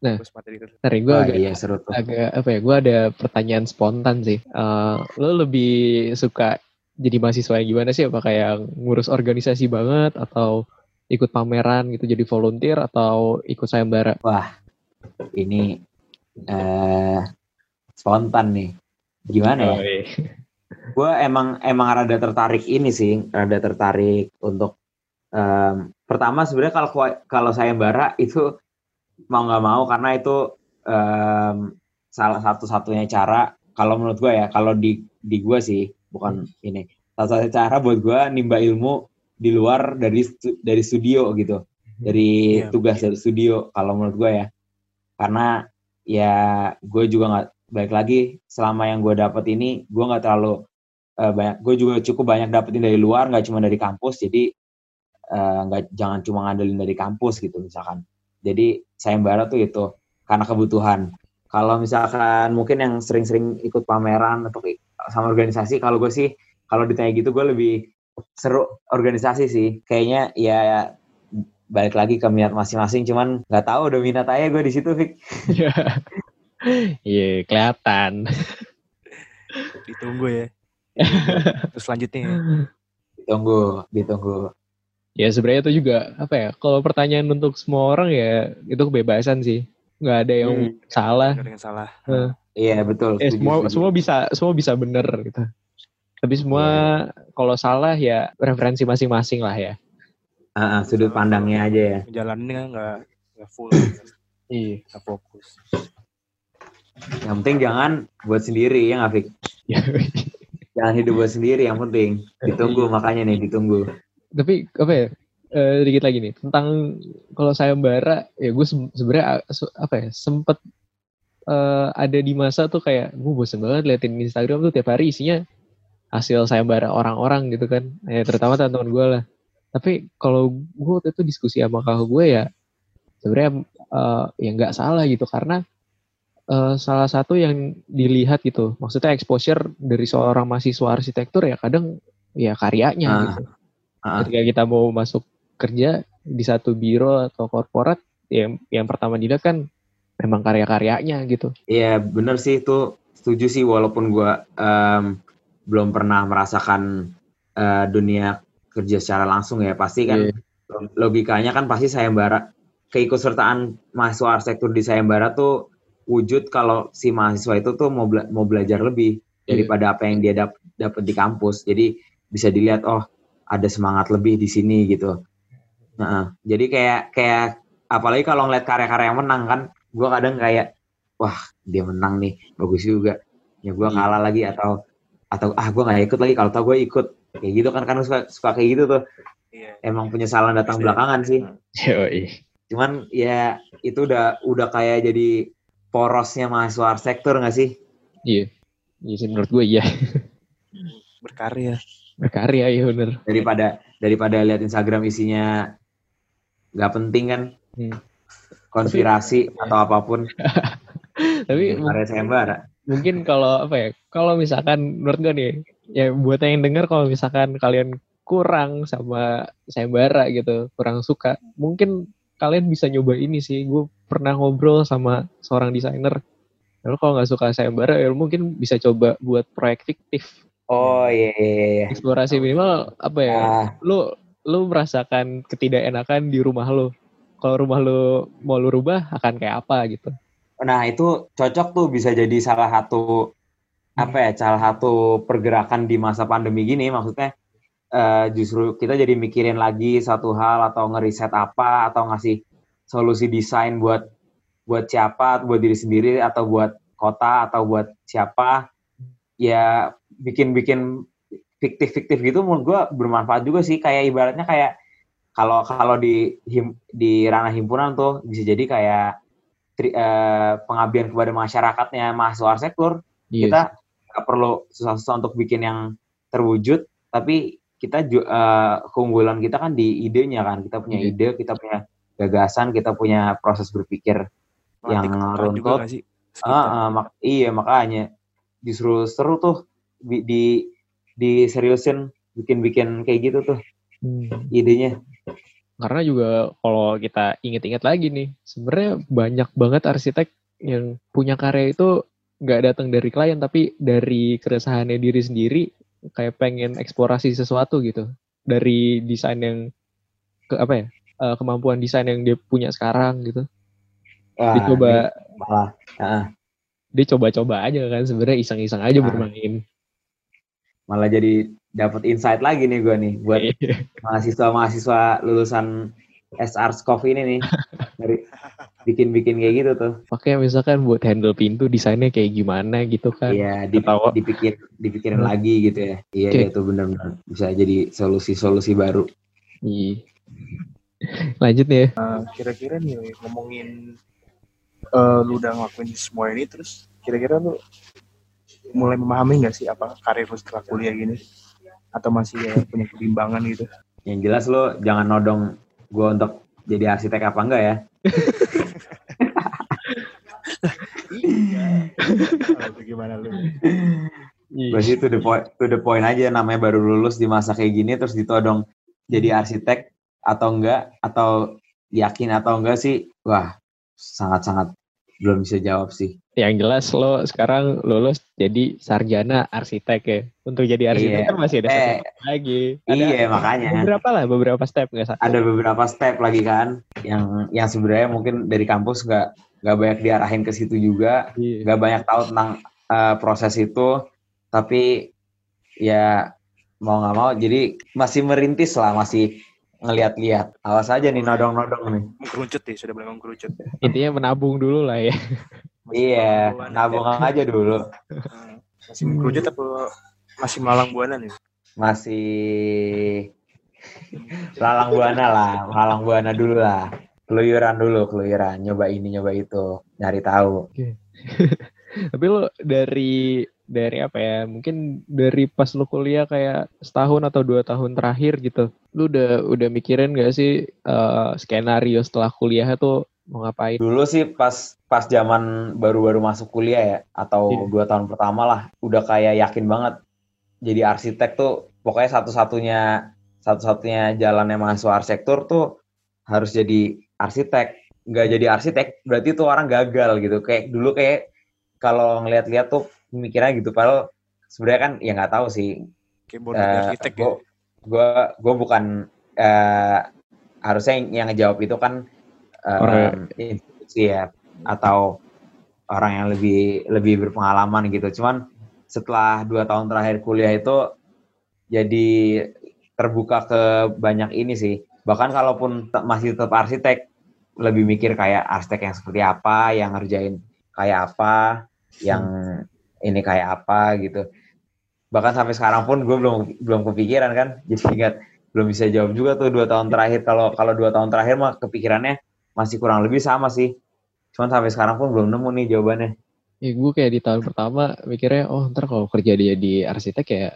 Nah. Terus materi kita. Ntar gue Wah, agak iya seru tuh agak apa ya gue ada pertanyaan spontan sih Eh, lo lebih suka jadi mahasiswa yang gimana sih apakah yang ngurus organisasi banget atau ikut pameran gitu jadi volunteer atau ikut sayembara? Ini eh spontan nih. Gimana ya? Oh, iya. gue emang emang rada tertarik ini sih rada tertarik untuk em, pertama sebenarnya kalau kalau saya bara itu mau nggak mau karena itu em, salah satu-satunya cara kalau menurut gue ya kalau di di gue sih bukan ini salah satu cara buat gue nimba ilmu di luar dari dari studio gitu. Dari Iya, tugas dari studio kalau menurut gue ya. Karena ya gue juga nggak baik lagi selama yang gue dapet ini gue nggak terlalu eh, banyak gue juga cukup banyak dapetin dari luar nggak cuma dari kampus. Jadi eh, nggak jangan cuma ngandelin dari kampus gitu misalkan. Jadi sayembara tuh itu karena kebutuhan. Kalau misalkan mungkin yang sering-sering ikut pameran atau sama organisasi kalau gue sih kalau ditanya gitu gue lebih seru organisasi sih kayaknya ya balik lagi ke minat masing-masing cuman nggak tahu udah minat aja gue di situ Fik. Iya. Iya, kelihatan. Ditunggu ya. Terus selanjutnya ya. ditunggu ditunggu Ya sebenarnya itu juga apa ya? Kalau pertanyaan untuk semua orang ya itu kebebasan sih. Nggak ada yang Hmm. salah. Nggak ada yang salah. iya betul Eh, semua setuju. semua bisa semua bisa bener gitu. Tapi semua kalau salah ya referensi masing-masing lah ya. Ah, sudut pandangnya aja ya Jalaninnya kan nggak nggak full, Iya. nggak fokus. yang penting jangan buat sendiri ya nggak Fik? jangan hidup buat sendiri yang penting ditunggu makanya nih ditunggu Tapi apa ya? eh, dikit lagi nih tentang kalau sayembara ya gue sebenarnya a- su- apa ya sempet eh, ada di masa tuh kayak gue bosen banget liatin Instagram tuh tiap hari isinya hasil sayembara orang-orang gitu kan. Ya terutama teman-teman gue lah. Tapi kalau gue waktu itu diskusi sama kakak gue ya sebenarnya eh, ya nggak salah gitu. Karena eh, salah satu yang dilihat gitu maksudnya exposure dari seorang mahasiswa arsitektur ya kadang ya karyanya Ah, gitu. ah. ketika kita mau masuk kerja di satu biro atau korporat ya yang pertama dilihat kan memang karya-karyanya gitu. Iya bener sih itu setuju sih walaupun gua em, belum pernah merasakan eh, dunia kerja secara langsung ya pasti kan Iya. logikanya kan pasti sayembara keikutsertaan mahasiswa arsitektur di sayembara tuh wujud kalau si mahasiswa itu tuh mau bela- mau belajar lebih Iya. daripada apa yang dia dap- dapat di kampus jadi bisa dilihat oh ada semangat lebih di sini gitu Nah, jadi kayak kayak apalagi kalau ngeliat karya-karya yang menang kan gua kadang kayak wah dia menang nih bagus juga ya gua Iya. kalah lagi atau atau ah gua nggak ikut lagi kalau tau gue ikut kayak gitu kan kan suka suka kayak gitu tuh Iya. emang penyesalan datang Pasti. belakangan sih Yoi. cuman ya itu udah udah kayak jadi porosnya mahasiswa arsitektur nggak sih iya iya sih menurut gue iya Berkarya. berkarya ya bener daripada daripada lihat Instagram isinya nggak penting kan Hmm. konspirasi atau apa pun tapi karya sayembara mungkin kalau apa ya kalau misalkan menurut gue nih ya buat yang denger kalau misalkan kalian kurang sama sayembara gitu kurang suka mungkin kalian bisa nyoba ini sih. Gue pernah ngobrol sama seorang desainer. Lalu kalau nggak suka sayembara ya mungkin bisa coba buat proyek fiktif. Oh iya iya iya. Eksplorasi minimal apa ya Ah, lu lu merasakan ketidakenakan di rumah lu. Kalau rumah lu mau lu rubah akan kayak apa gitu. Nah itu cocok tuh bisa jadi salah satu apa ya salah satu pergerakan di masa pandemi gini. Maksudnya uh, justru kita jadi mikirin lagi satu hal atau ngeriset apa atau ngasih solusi desain buat buat siapa buat diri sendiri atau buat kota atau buat siapa. Ya bikin-bikin fiktif-fiktif gitu menurut gue bermanfaat juga sih. Kayak ibaratnya kayak kalau kalau di him, di ranah himpunan tuh bisa jadi kayak uh, pengabdian kepada masyarakatnya mahasiswa arsitektur yes. kita nggak perlu susah-susah untuk bikin yang terwujud tapi kita uh, keunggulan kita kan di idenya kan kita punya yeah. ide kita punya gagasan kita punya proses berpikir Nanti yang runtut uh, uh, mak iya makanya justru seru tuh di, di diseriusin bikin-bikin kayak gitu tuh hmm. idenya. Karena juga kalau kita inget-inget lagi nih, sebenarnya banyak banget arsitek yang punya karya itu nggak datang dari klien tapi dari keresahannya diri sendiri kayak pengen eksplorasi sesuatu gitu dari desain yang ke apa ya uh, kemampuan desain yang dia punya sekarang gitu Wah, dia coba malah uh. dia coba-coba aja kan sebenarnya iseng-iseng aja uh. bermain malah jadi dapat insight lagi nih gue nih buat iya. mahasiswa-mahasiswa lulusan SR Skov ini nih dari bikin-bikin kayak gitu tuh. Oke, misalkan buat handle pintu desainnya kayak gimana gitu kan? Iya, dip, dipikir dipikirin hmm. lagi gitu ya. Iya, okay. itu benar-benar bisa jadi solusi-solusi baru. Iya. Lanjut nih ya. Uh, kira-kira nih ngomongin uh, lu udah ngelakuin semua ini terus kira-kira lu mulai memahami nggak sih apa karir lu setelah kuliah gini atau masih ya punya kebimbangan gitu? Yang jelas lo jangan nodong gue untuk jadi arsitek apa enggak ya? Iya. Gimana lu? Gue sih to the point, to the point aja namanya baru lulus di masa kayak gini terus ditodong jadi arsitek atau enggak atau yakin atau enggak sih wah sangat-sangat belum bisa jawab sih. Yang jelas lo sekarang lulus jadi sarjana arsitek ya. Untuk jadi arsitek iya. kan masih ada eh, step lagi. Ada iya makanya. Beberapa lah, beberapa step nggak satu. Ada beberapa step lagi kan, yang yang sebenarnya mungkin dari kampus nggak nggak banyak diarahin ke situ juga, iya. nggak banyak tahu tentang uh, proses itu. Tapi ya mau nggak mau, jadi masih merintis lah, masih ngeliat-liat. Awas aja nih nodong-nodong nih. Mengkerucut ya, sudah mulai mengkerucut. Intinya menabung dulu lah ya. iya, nabung aja dulu. Hmm. Masih mengkerucut apa masih malang buana nih? Masih lalang buana lah, lalang buana dulu lah. Keluyuran dulu, keluyuran. Nyoba ini, nyoba itu. Nyari tahu. Oke. Tapi lo dari dari apa ya mungkin dari pas lu kuliah kayak setahun atau dua tahun terakhir gitu lu udah udah mikirin gak sih uh, skenario setelah kuliah itu mau ngapain? Dulu sih pas pas zaman baru-baru masuk kuliah ya atau yeah. dua tahun pertama lah udah kayak yakin banget. Jadi arsitek tuh pokoknya satu-satunya satu-satunya jalannya mahasiswa arsitektur tuh harus jadi arsitek. Nggak jadi arsitek berarti tuh orang gagal gitu. Kayak dulu kayak kalau ngeliat-liat tuh mikirnya gitu. Padahal sebenarnya kan ya nggak tahu sih. Uh, gue gue gue bukan uh, harusnya yang ngejawab itu kan uh, institusi ya atau orang yang lebih lebih berpengalaman gitu. Cuman setelah dua tahun terakhir kuliah itu jadi terbuka ke banyak ini sih. Bahkan kalaupun masih tetap arsitek lebih mikir kayak arsitek yang seperti apa yang ngerjain kayak apa yang ini kayak apa gitu. Bahkan sampai sekarang pun gue belum belum kepikiran kan. Jadi ingat belum bisa jawab juga tuh dua tahun terakhir. Kalau kalau dua tahun terakhir mah kepikirannya masih kurang lebih sama sih. Cuman sampai sekarang pun belum nemu nih jawabannya. Ya gue kayak di tahun pertama mikirnya oh ntar kalau kerja dia di arsitek ya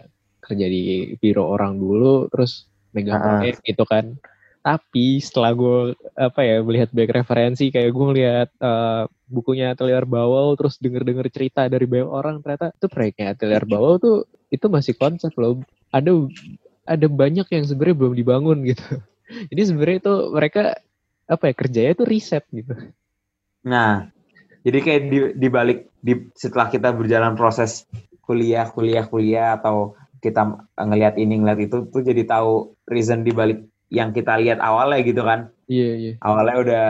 kerja di biro orang dulu terus megang proyek gitu kan. Tapi setelah gue apa ya melihat back referensi kayak gue ngeliat uh, bukunya Atelier Bawal terus denger-denger cerita dari banyak orang ternyata itu proyeknya Atelier Bawal tuh itu masih konsep loh. Ada ada banyak yang sebenarnya belum dibangun gitu. Jadi sebenarnya itu mereka apa ya kerjanya itu riset gitu nah jadi kayak di, di balik di setelah kita berjalan proses kuliah kuliah kuliah atau kita ngelihat ini ngelihat itu tuh jadi tahu reason di balik yang kita lihat awalnya gitu kan. Iya, iya. Awalnya udah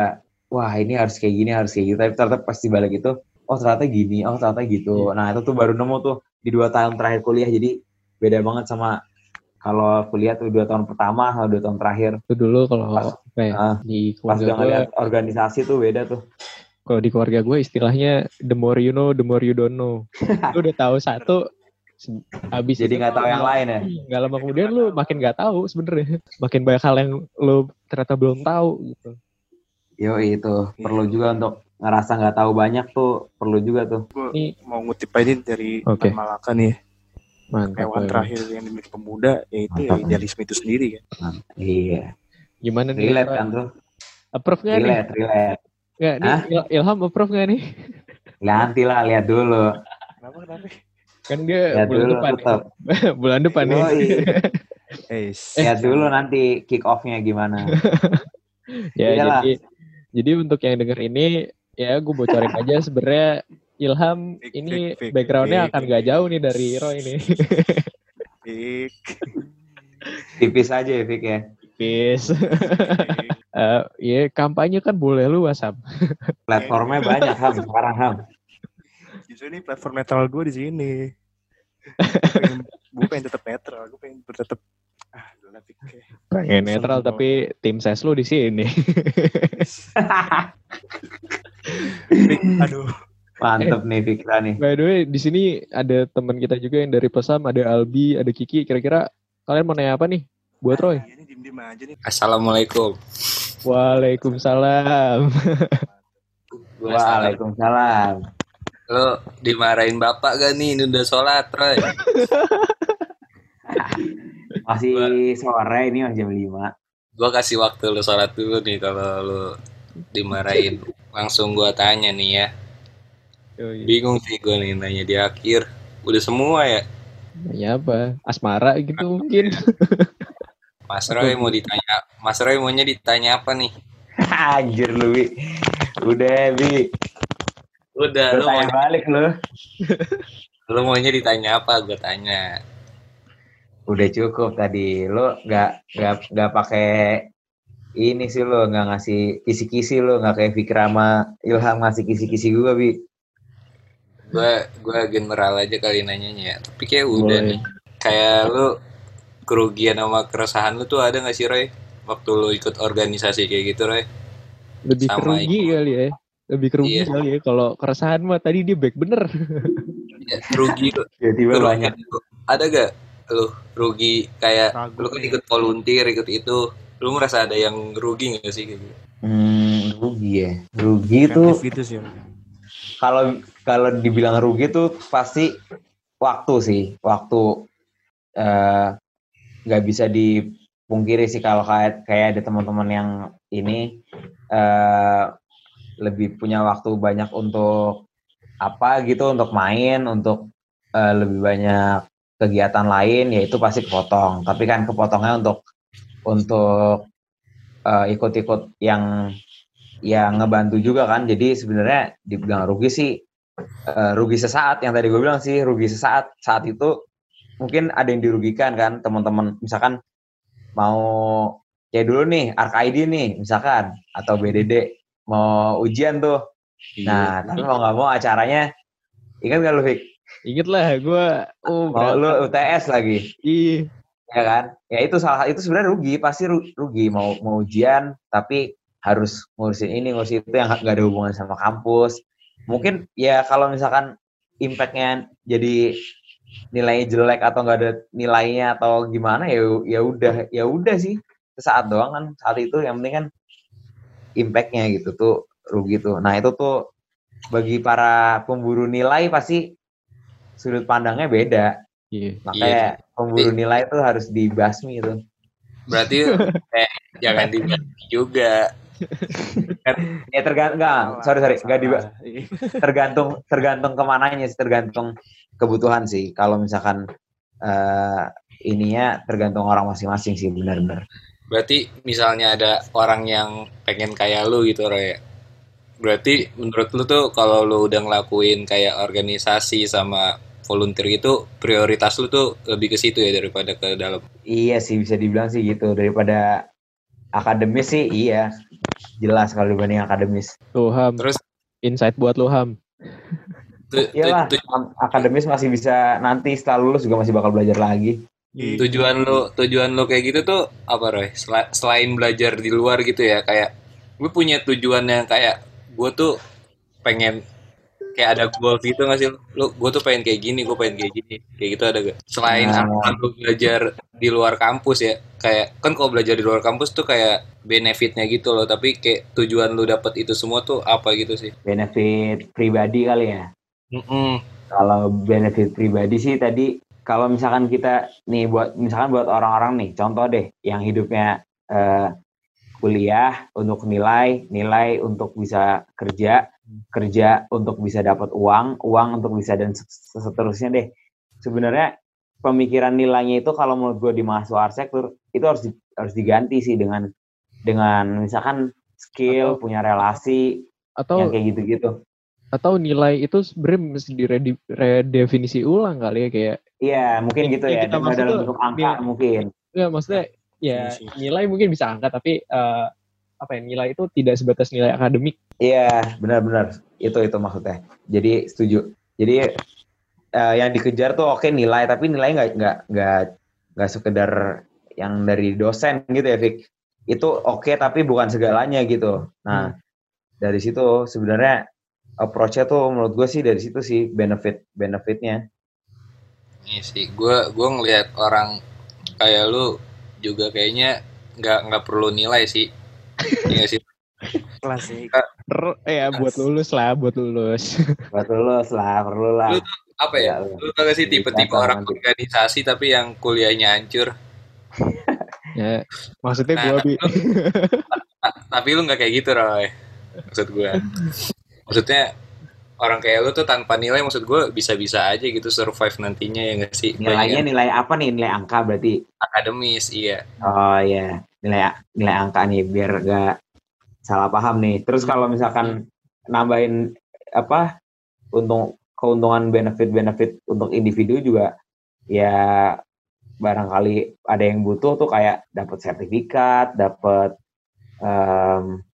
wah ini harus kayak gini, harus kayak gitu. Tapi ternyata pasti balik itu, oh ternyata gini, oh ternyata gitu. Iya. Nah itu tuh baru nemu tuh di dua tahun terakhir kuliah. Jadi beda banget sama kalau kuliah tuh dua tahun pertama sama dua tahun terakhir. Itu dulu kalau Pas- kayak ah, di Pas keluarga udah gue, organisasi tuh beda tuh. kalau di keluarga gue istilahnya the more you know, the more you don't know. lu udah tahu satu, habis Jadi nggak tahu yang lain ya. Nggak lama kemudian lu makin nggak tahu sebenarnya. Makin banyak hal yang lu ternyata belum tahu gitu. Yo itu Iya. perlu juga untuk ngerasa nggak tahu banyak tuh perlu juga tuh. Gue Ini mau ngutip aja dari Oke. Tan Malaka nih ya. mantap. Hewan Boy. terakhir yang dimiliki pemuda yaitu ya Mantap. idealisme itu sendiri kan. Iya. Gimana nih? Relate kan tuh. Approve nggak nih? Relate, relate. Nggak, nih? Il- Ilham approve nggak nih? Nanti lah lihat dulu. Kenapa kenapa? Kan dia Lihat bulan dulu depan. tetap. nih. bulan depan nih. Yoi. Eh, Lihat dulu nanti kick off-nya gimana. ya Iyalah. jadi jadi untuk yang denger ini ya gue bocorin aja sebenarnya Ilham Fake, ini backgroundnya akan gak jauh nih dari Roy ini. Fik. Tipis aja ya Fik ya. Peace. Eh, ya kampanye kan boleh lu WhatsApp. Platformnya banyak Ham sekarang Ham. Justru ini platform netral gue di sini. Gue pengen, tetap netral, gue pengen tetap ah. Pengen netral tapi tim ses lu di sini. Aduh. Mantep nih Fikra nih. By the way, di sini ada teman kita juga yang dari Pesam, ada Albi, ada Kiki. Kira-kira kalian mau nanya apa nih buat Roy? Iya. Assalamualaikum. Waalaikumsalam. Waalaikumsalam. Lo dimarahin bapak gak nih? Ini udah sholat, Roy. Masih sore ini masih jam 5. Gue kasih waktu lo sholat dulu nih kalau lo dimarahin. Langsung gue tanya nih ya. Yoi. Bingung sih gue nih nanya di akhir. Udah semua ya. Nanya apa? Asmara gitu mungkin. Mas Roy mau ditanya. Mas Roy maunya ditanya apa nih? Anjir lu Bi. Udah Bi. Udah, Lu lo mau balik lu. lo maunya ditanya apa? Gue tanya. Udah cukup tadi. Lu nggak nggak nggak pakai ini sih lu nggak ngasih kisi-kisi lu nggak kayak Fikra sama Ilham ngasih kisi-kisi gua bi. Gue gue general aja kali nanyanya. ya. Tapi kayak udah Boleh. nih. Kayak lo kerugian sama keresahan lu tuh ada gak sih Roy? Waktu lo ikut organisasi kayak gitu Roy? Lebih Sama kerugi ikut. kali ya. Lebih kerugi Iya. kali ya. Kalau keresahan mah tadi dia back bener. Ya, rugi. Tiba-tiba Kerugian banyak. lu. Ada gak lu rugi kayak Ragu lu kan nih. ikut volunteer ikut itu lu merasa ada yang rugi gak sih kayak gitu? Hmm, rugi ya. Rugi tuh Kreatif gitu sih. kalau kalau dibilang rugi tuh pasti waktu sih waktu eh, nggak bisa dipungkiri sih kalau kayak kayak ada teman-teman yang ini eh, lebih punya waktu banyak untuk apa gitu untuk main untuk eh, lebih banyak kegiatan lain ya itu pasti kepotong. Tapi kan kepotongnya untuk untuk eh, ikut-ikut yang yang ngebantu juga kan. Jadi sebenarnya dibilang rugi sih eh, rugi sesaat. Yang tadi gue bilang sih rugi sesaat. Saat itu mungkin ada yang dirugikan kan teman-teman. Misalkan mau kayak dulu nih RKID nih misalkan. Atau BDD mau ujian tuh. Nah tapi mau nggak mau acaranya ingat gak lu Fik? Ingat lah gue. Oh, mau lu UTS lagi. Ih, ya kan? Ya itu salah itu sebenarnya rugi pasti ru- rugi. Mau mau ujian tapi harus ngurusin ini ngurusin itu yang nggak ada hubungan sama kampus. Mungkin ya kalau misalkan impactnya jadi nilainya jelek atau nggak ada nilainya atau gimana ya ya udah ya udah sih saat doang kan saat itu yang penting kan impactnya gitu tuh rugi tuh nah itu tuh bagi para pemburu nilai pasti sudut pandangnya beda iya. makanya pemburu nilai itu harus dibasmi itu Berarti eh, jangan dibagi juga. ya tergantung enggak sorry sorry enggak di Salah. Iya. tergantung tergantung ke mananya sih tergantung kebutuhan sih. Kalau misalkan eh ininya tergantung orang masing-masing sih benar-benar. Berarti misalnya ada orang yang pengen kayak lu gitu Roy. Berarti menurut lu tuh kalau lu udah ngelakuin kayak organisasi sama volunteer gitu prioritas lu tuh lebih ke situ ya daripada ke dalam. iya sih bisa dibilang sih gitu. Daripada akademis sih iya. Jelas kalau dibanding akademis. Tuh Ham, Terus? Insight buat lu Ham. Iyalah am- akademis masih bisa nanti setelah lulus juga masih bakal belajar lagi. Tujuan lu tujuan lu kayak gitu tuh apa Roy? Sela- selain belajar di luar gitu ya kayak gue punya tujuan yang kayak gue tuh pengen kayak ada goal gitu nggak sih? Lu gue tuh pengen kayak gini gue pengen kayak gini. Kayak gitu ada gak selain Nah. lu belajar di luar kampus ya kayak kan kalau belajar di luar kampus tuh kayak benefitnya gitu loh tapi kayak tujuan lu dapet itu semua tuh apa gitu sih? Benefit pribadi kali ya Mm-mm. kalau benefit pribadi sih tadi kalau misalkan kita nih buat misalkan buat orang-orang nih contoh deh yang hidupnya eh, kuliah untuk nilai nilai untuk bisa kerja kerja untuk bisa dapat uang uang untuk bisa dan se- seterusnya deh sebenarnya pemikiran nilainya itu kalau menurut gue di mahasiswa arsitektur itu harus di- harus diganti sih dengan dengan misalkan skill Atau- punya relasi Atau yang kayak gitu-gitu atau nilai itu sebenarnya mesti diredefinisi ulang kali ya kayak Iya, mungkin gitu ya. kita Nggak maksud dalam bentuk angka nilai- mungkin. ya maksudnya ya nilai mungkin bisa angka tapi eh, apa ya nilai itu tidak sebatas nilai akademik. Iya, benar-benar. Itu itu maksudnya. Jadi setuju. Jadi eh, yang dikejar tuh oke nilai, tapi nilai nggak nggak nggak nggak sekedar yang dari dosen gitu ya, Vic. Itu oke tapi bukan segalanya gitu. Nah, dari situ sebenarnya approach-nya tuh menurut gue sih dari situ sih benefit benefitnya. Iya sih, gue gue ngelihat orang kayak lu juga kayaknya nggak nggak perlu nilai sih. Iya sih. Klasik. Per, ya buat lulus lah, buat lulus. Buat lulus lah, perlu lah. Lu Apa ya? Iya, Lu tau gak sih tipe-tipe orang nanti. organisasi tapi yang kuliahnya hancur. ya, maksudnya Nah, gua bi Ta- tapi lu nggak kayak gitu, Roy. Maksud gue. Maksudnya orang kayak lu tuh tanpa nilai maksud gue bisa-bisa aja gitu survive nantinya ya nggak sih? Nilainya Banyak nilai apa nih? Nilai angka berarti. akademis, iya. Oh iya, nilai nilai angka nih biar gak salah paham nih. Terus kalau misalkan nambahin apa untung keuntungan benefit-benefit untuk individu juga ya barangkali ada yang butuh tuh kayak dapat sertifikat, dapat em,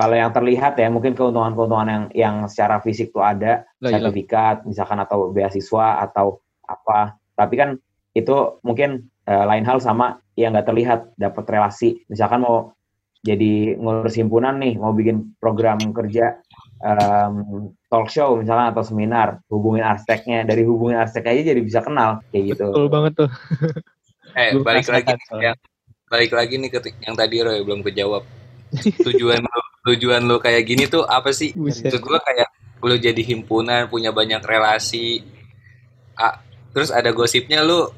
kalau yang terlihat ya mungkin keuntungan-keuntungan yang yang secara fisik tuh ada. Iya. sertifikat misalkan atau beasiswa atau apa. Tapi kan itu mungkin eh, lain hal sama yang nggak terlihat dapat relasi. Misalkan mau jadi ngurus himpunan nih mau bikin program kerja em, talk show misalkan atau seminar hubungin arsiteknya. Dari hubungin arsitek aja jadi bisa kenal kayak gitu. Betul banget tuh. Eh, balik lagi nih, yang balik lagi nih ke yang tadi Roy belum kejawab. Tujuan lu, tujuan lu kayak gini tuh apa sih? Buset. Maksud gua kayak lu jadi himpunan, punya banyak relasi. Ah, terus ada gosipnya lu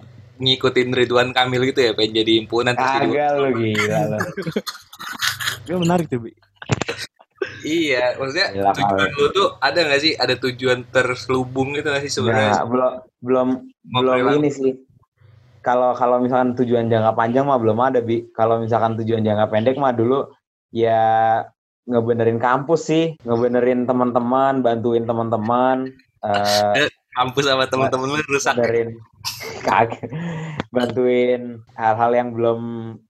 ngikutin Ridwan Kamil gitu ya, pengen jadi himpunan terus jadi- kagak lu gila lu Gue menarik tuh, Bi. Iya, maksudnya Gila, tujuan lu tuh ada gak sih? Ada tujuan terselubung gitu gak sih sebenarnya? Nah, belum belum belum ini sih. Kalau kalau misalkan tujuan jangka panjang mah belum ada bi. Kalau misalkan tujuan jangka pendek mah dulu ya ngebenerin kampus sih, ngebenerin teman-teman, bantuin teman-teman, eh Kampus sama teman-teman lu rusak. benerin kagak bantuin hal-hal yang belum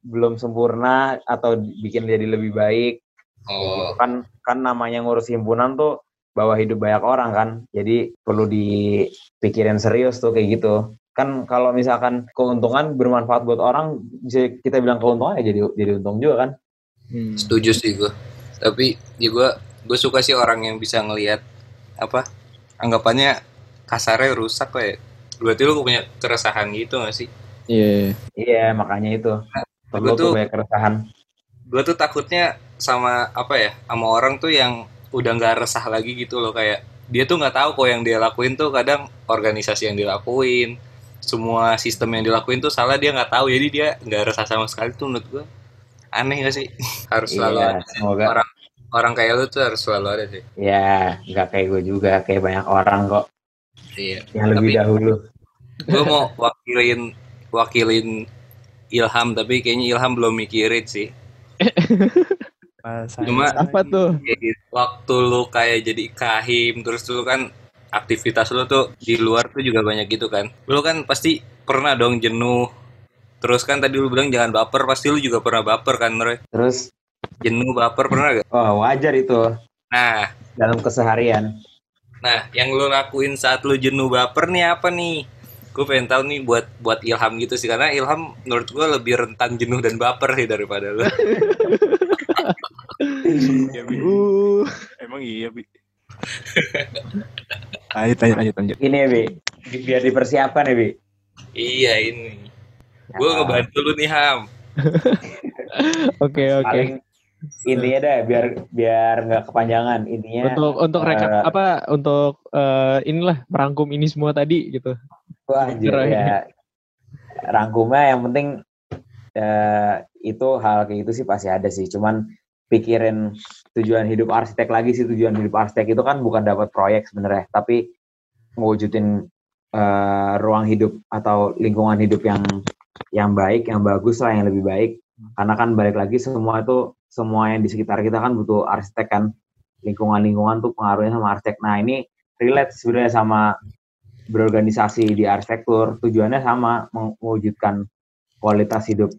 belum sempurna atau bikin jadi lebih baik. Oh, Kan kan namanya ngurus himpunan tuh bawa hidup banyak orang kan. Jadi perlu dipikirin serius tuh kayak gitu. Kan kalau misalkan keuntungan bermanfaat buat orang bisa kita bilang keuntungan ya jadi jadi untung juga kan. Hmm. setuju sih gue. Tapi ya gue gue suka sih orang yang bisa ngelihat apa anggapannya kasarnya rusak kayak berarti lu punya keresahan gitu gak sih? Iya. Iya, makanya itu. Perlu Gua tuh banyak keresahan. Gue tuh takutnya sama apa ya sama orang tuh yang udah nggak resah lagi gitu loh kayak dia tuh nggak tahu kok yang dia lakuin tuh kadang organisasi yang dilakuin semua sistem yang dilakuin tuh salah dia nggak tahu jadi dia nggak resah sama sekali tuh menurut gue aneh gak sih harus selalu Iya, ada semoga orang orang kayak lu tuh harus selalu ada sih. Ya nggak kayak gue juga, kayak banyak orang kok. Iya. Yang lebih Tapi- dahulu. gue mau wakilin wakilin Ilham tapi kayaknya Ilham belum mikirin sih. Mas, Cuma- saya- Apa tuh? Jadi, waktu lu kayak jadi kahim terus lu kan aktivitas lu tuh di luar tuh juga banyak gitu kan. Lu kan pasti pernah dong jenuh. Terus kan tadi lu bilang jangan baper, pasti lu juga pernah baper kan, Roy? Terus, Jenuh baper pernah gak? oh wajar itu Nah, dalam keseharian. nah yang lu lakuin saat lu jenuh baper nih apa nih? Gue pengen tahu nih buat buat Ilham gitu sih karena Ilham menurut gue lebih rentan jenuh dan baper sih daripada lu. Iya, Bi. Uh, Emang iya, Bi. lanjut, lanjut, lanjut, lanjut. Ini ya, Bi. Bi- Biar dipersiapkan ya, Bi. iya ini. Gue ngebantu lu nih Ham. Oke oke. Paling intinya deh biar biar nggak kepanjangan. Intinya Untuk untuk rekap eh, apa untuk eh, inilah merangkum ini semua tadi gitu. wah anjir ya. Rangkumnya yang penting eh, itu hal kayak gitu sih pasti ada sih. Cuman pikirin tujuan hidup arsitek lagi sih. Tujuan hidup arsitek itu kan bukan dapat proyek sebenarnya. Tapi mewujudin eh, ruang hidup atau lingkungan hidup yang yang baik yang bagus lah yang lebih baik. Karena kan balik lagi semua itu semua yang di sekitar kita kan butuh arsitek kan. Lingkungan-lingkungan tuh pengaruhnya sama arsitek. Nah ini relate sebenarnya sama berorganisasi di arsitektur. Tujuannya sama mewujudkan kualitas hidup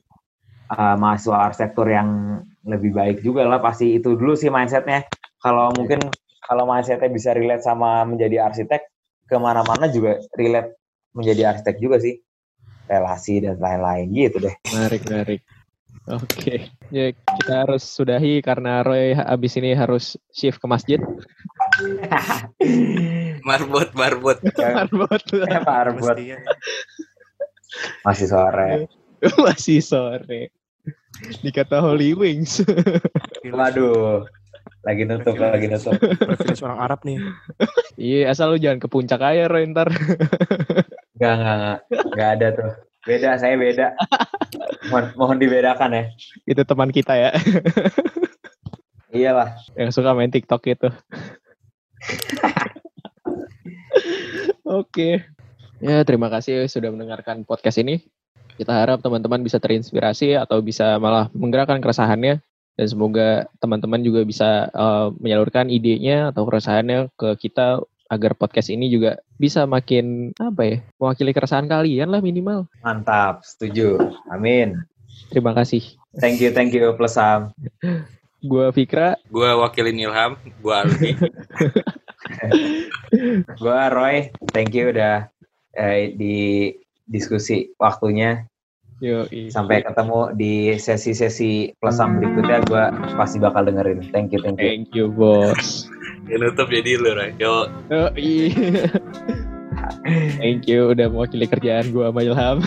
uh, mahasiswa arsitektur yang lebih baik juga lah pasti. Itu dulu sih mindsetnya. Kalau mungkin kalau mindsetnya bisa relate sama menjadi arsitek ke mana-mana juga relate menjadi arsitek juga sih. Relasi dan lain-lain gitu deh. Menarik menarik. Oke, ya kita harus sudahi karena Roy abis ini harus shift ke masjid. Marbot, marbot. Marbot Marbot Mestinya. masih sore masih sore. Dikata Holy Wings. waduh lagi nutup lagi nutup Privilege orang Arab nih. Iya, asal lu jangan ke puncak aja Roy ntar. Enggak, enggak, enggak. Enggak ada tuh. Beda, saya beda. mohon, mohon dibedakan ya. Itu teman kita ya, Iyalah. yang suka main TikTok itu. Oke. Ya, terima kasih sudah mendengarkan podcast ini. Kita harap teman-teman bisa terinspirasi atau bisa malah menggerakkan keresahannya dan semoga teman-teman juga bisa eh, menyalurkan idenya atau keresahannya ke kita agar podcast ini juga bisa makin apa ya mewakili keresahan kalian lah minimal. Mantap, setuju. Amin. Terima kasih. Thank you, thank you, plus Sam. Gua Fikra. Gue wakilin Ilham, gue Alfi. Gua Roy, thank you udah eh, di diskusi waktunya. Yo, Sampai ketemu di sesi-sesi plus Sam berikutnya gua pasti bakal dengerin. Thank you, thank you. Thank you, bos. Yang nutup jadi lu, Roy. Yo, iya. Thank you udah mewakili kerjaan gua sama Ilham.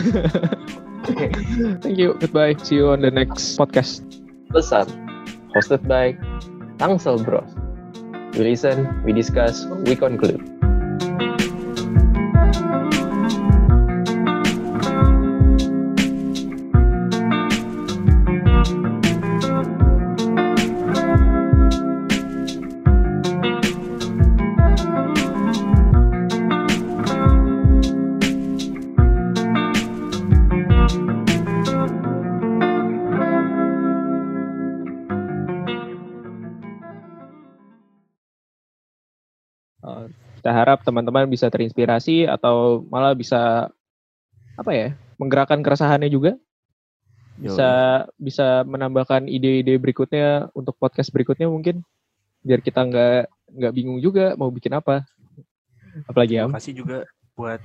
Thank you. Goodbye. See you on the next podcast. Pesan. Hosted by Tangsel Bros. We listen, we discuss, we conclude. Kita harap teman-teman bisa terinspirasi atau malah bisa apa ya menggerakkan keresahannya juga? Bisa bisa menambahkan ide-ide berikutnya untuk podcast berikutnya mungkin biar kita nggak nggak bingung juga mau bikin apa. Apalagi Ham Makasih juga buat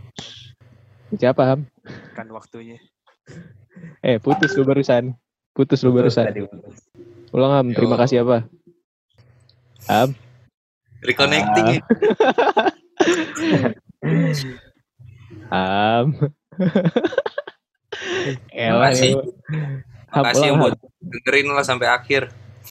siapa Ham kan waktunya. eh putus lu barusan. Putus lu barusan. ulang Ham terima Yo. kasih apa? Ham reconnecting. Ham Elah, Makasih. Makasih buat dengerin lah sampai akhir.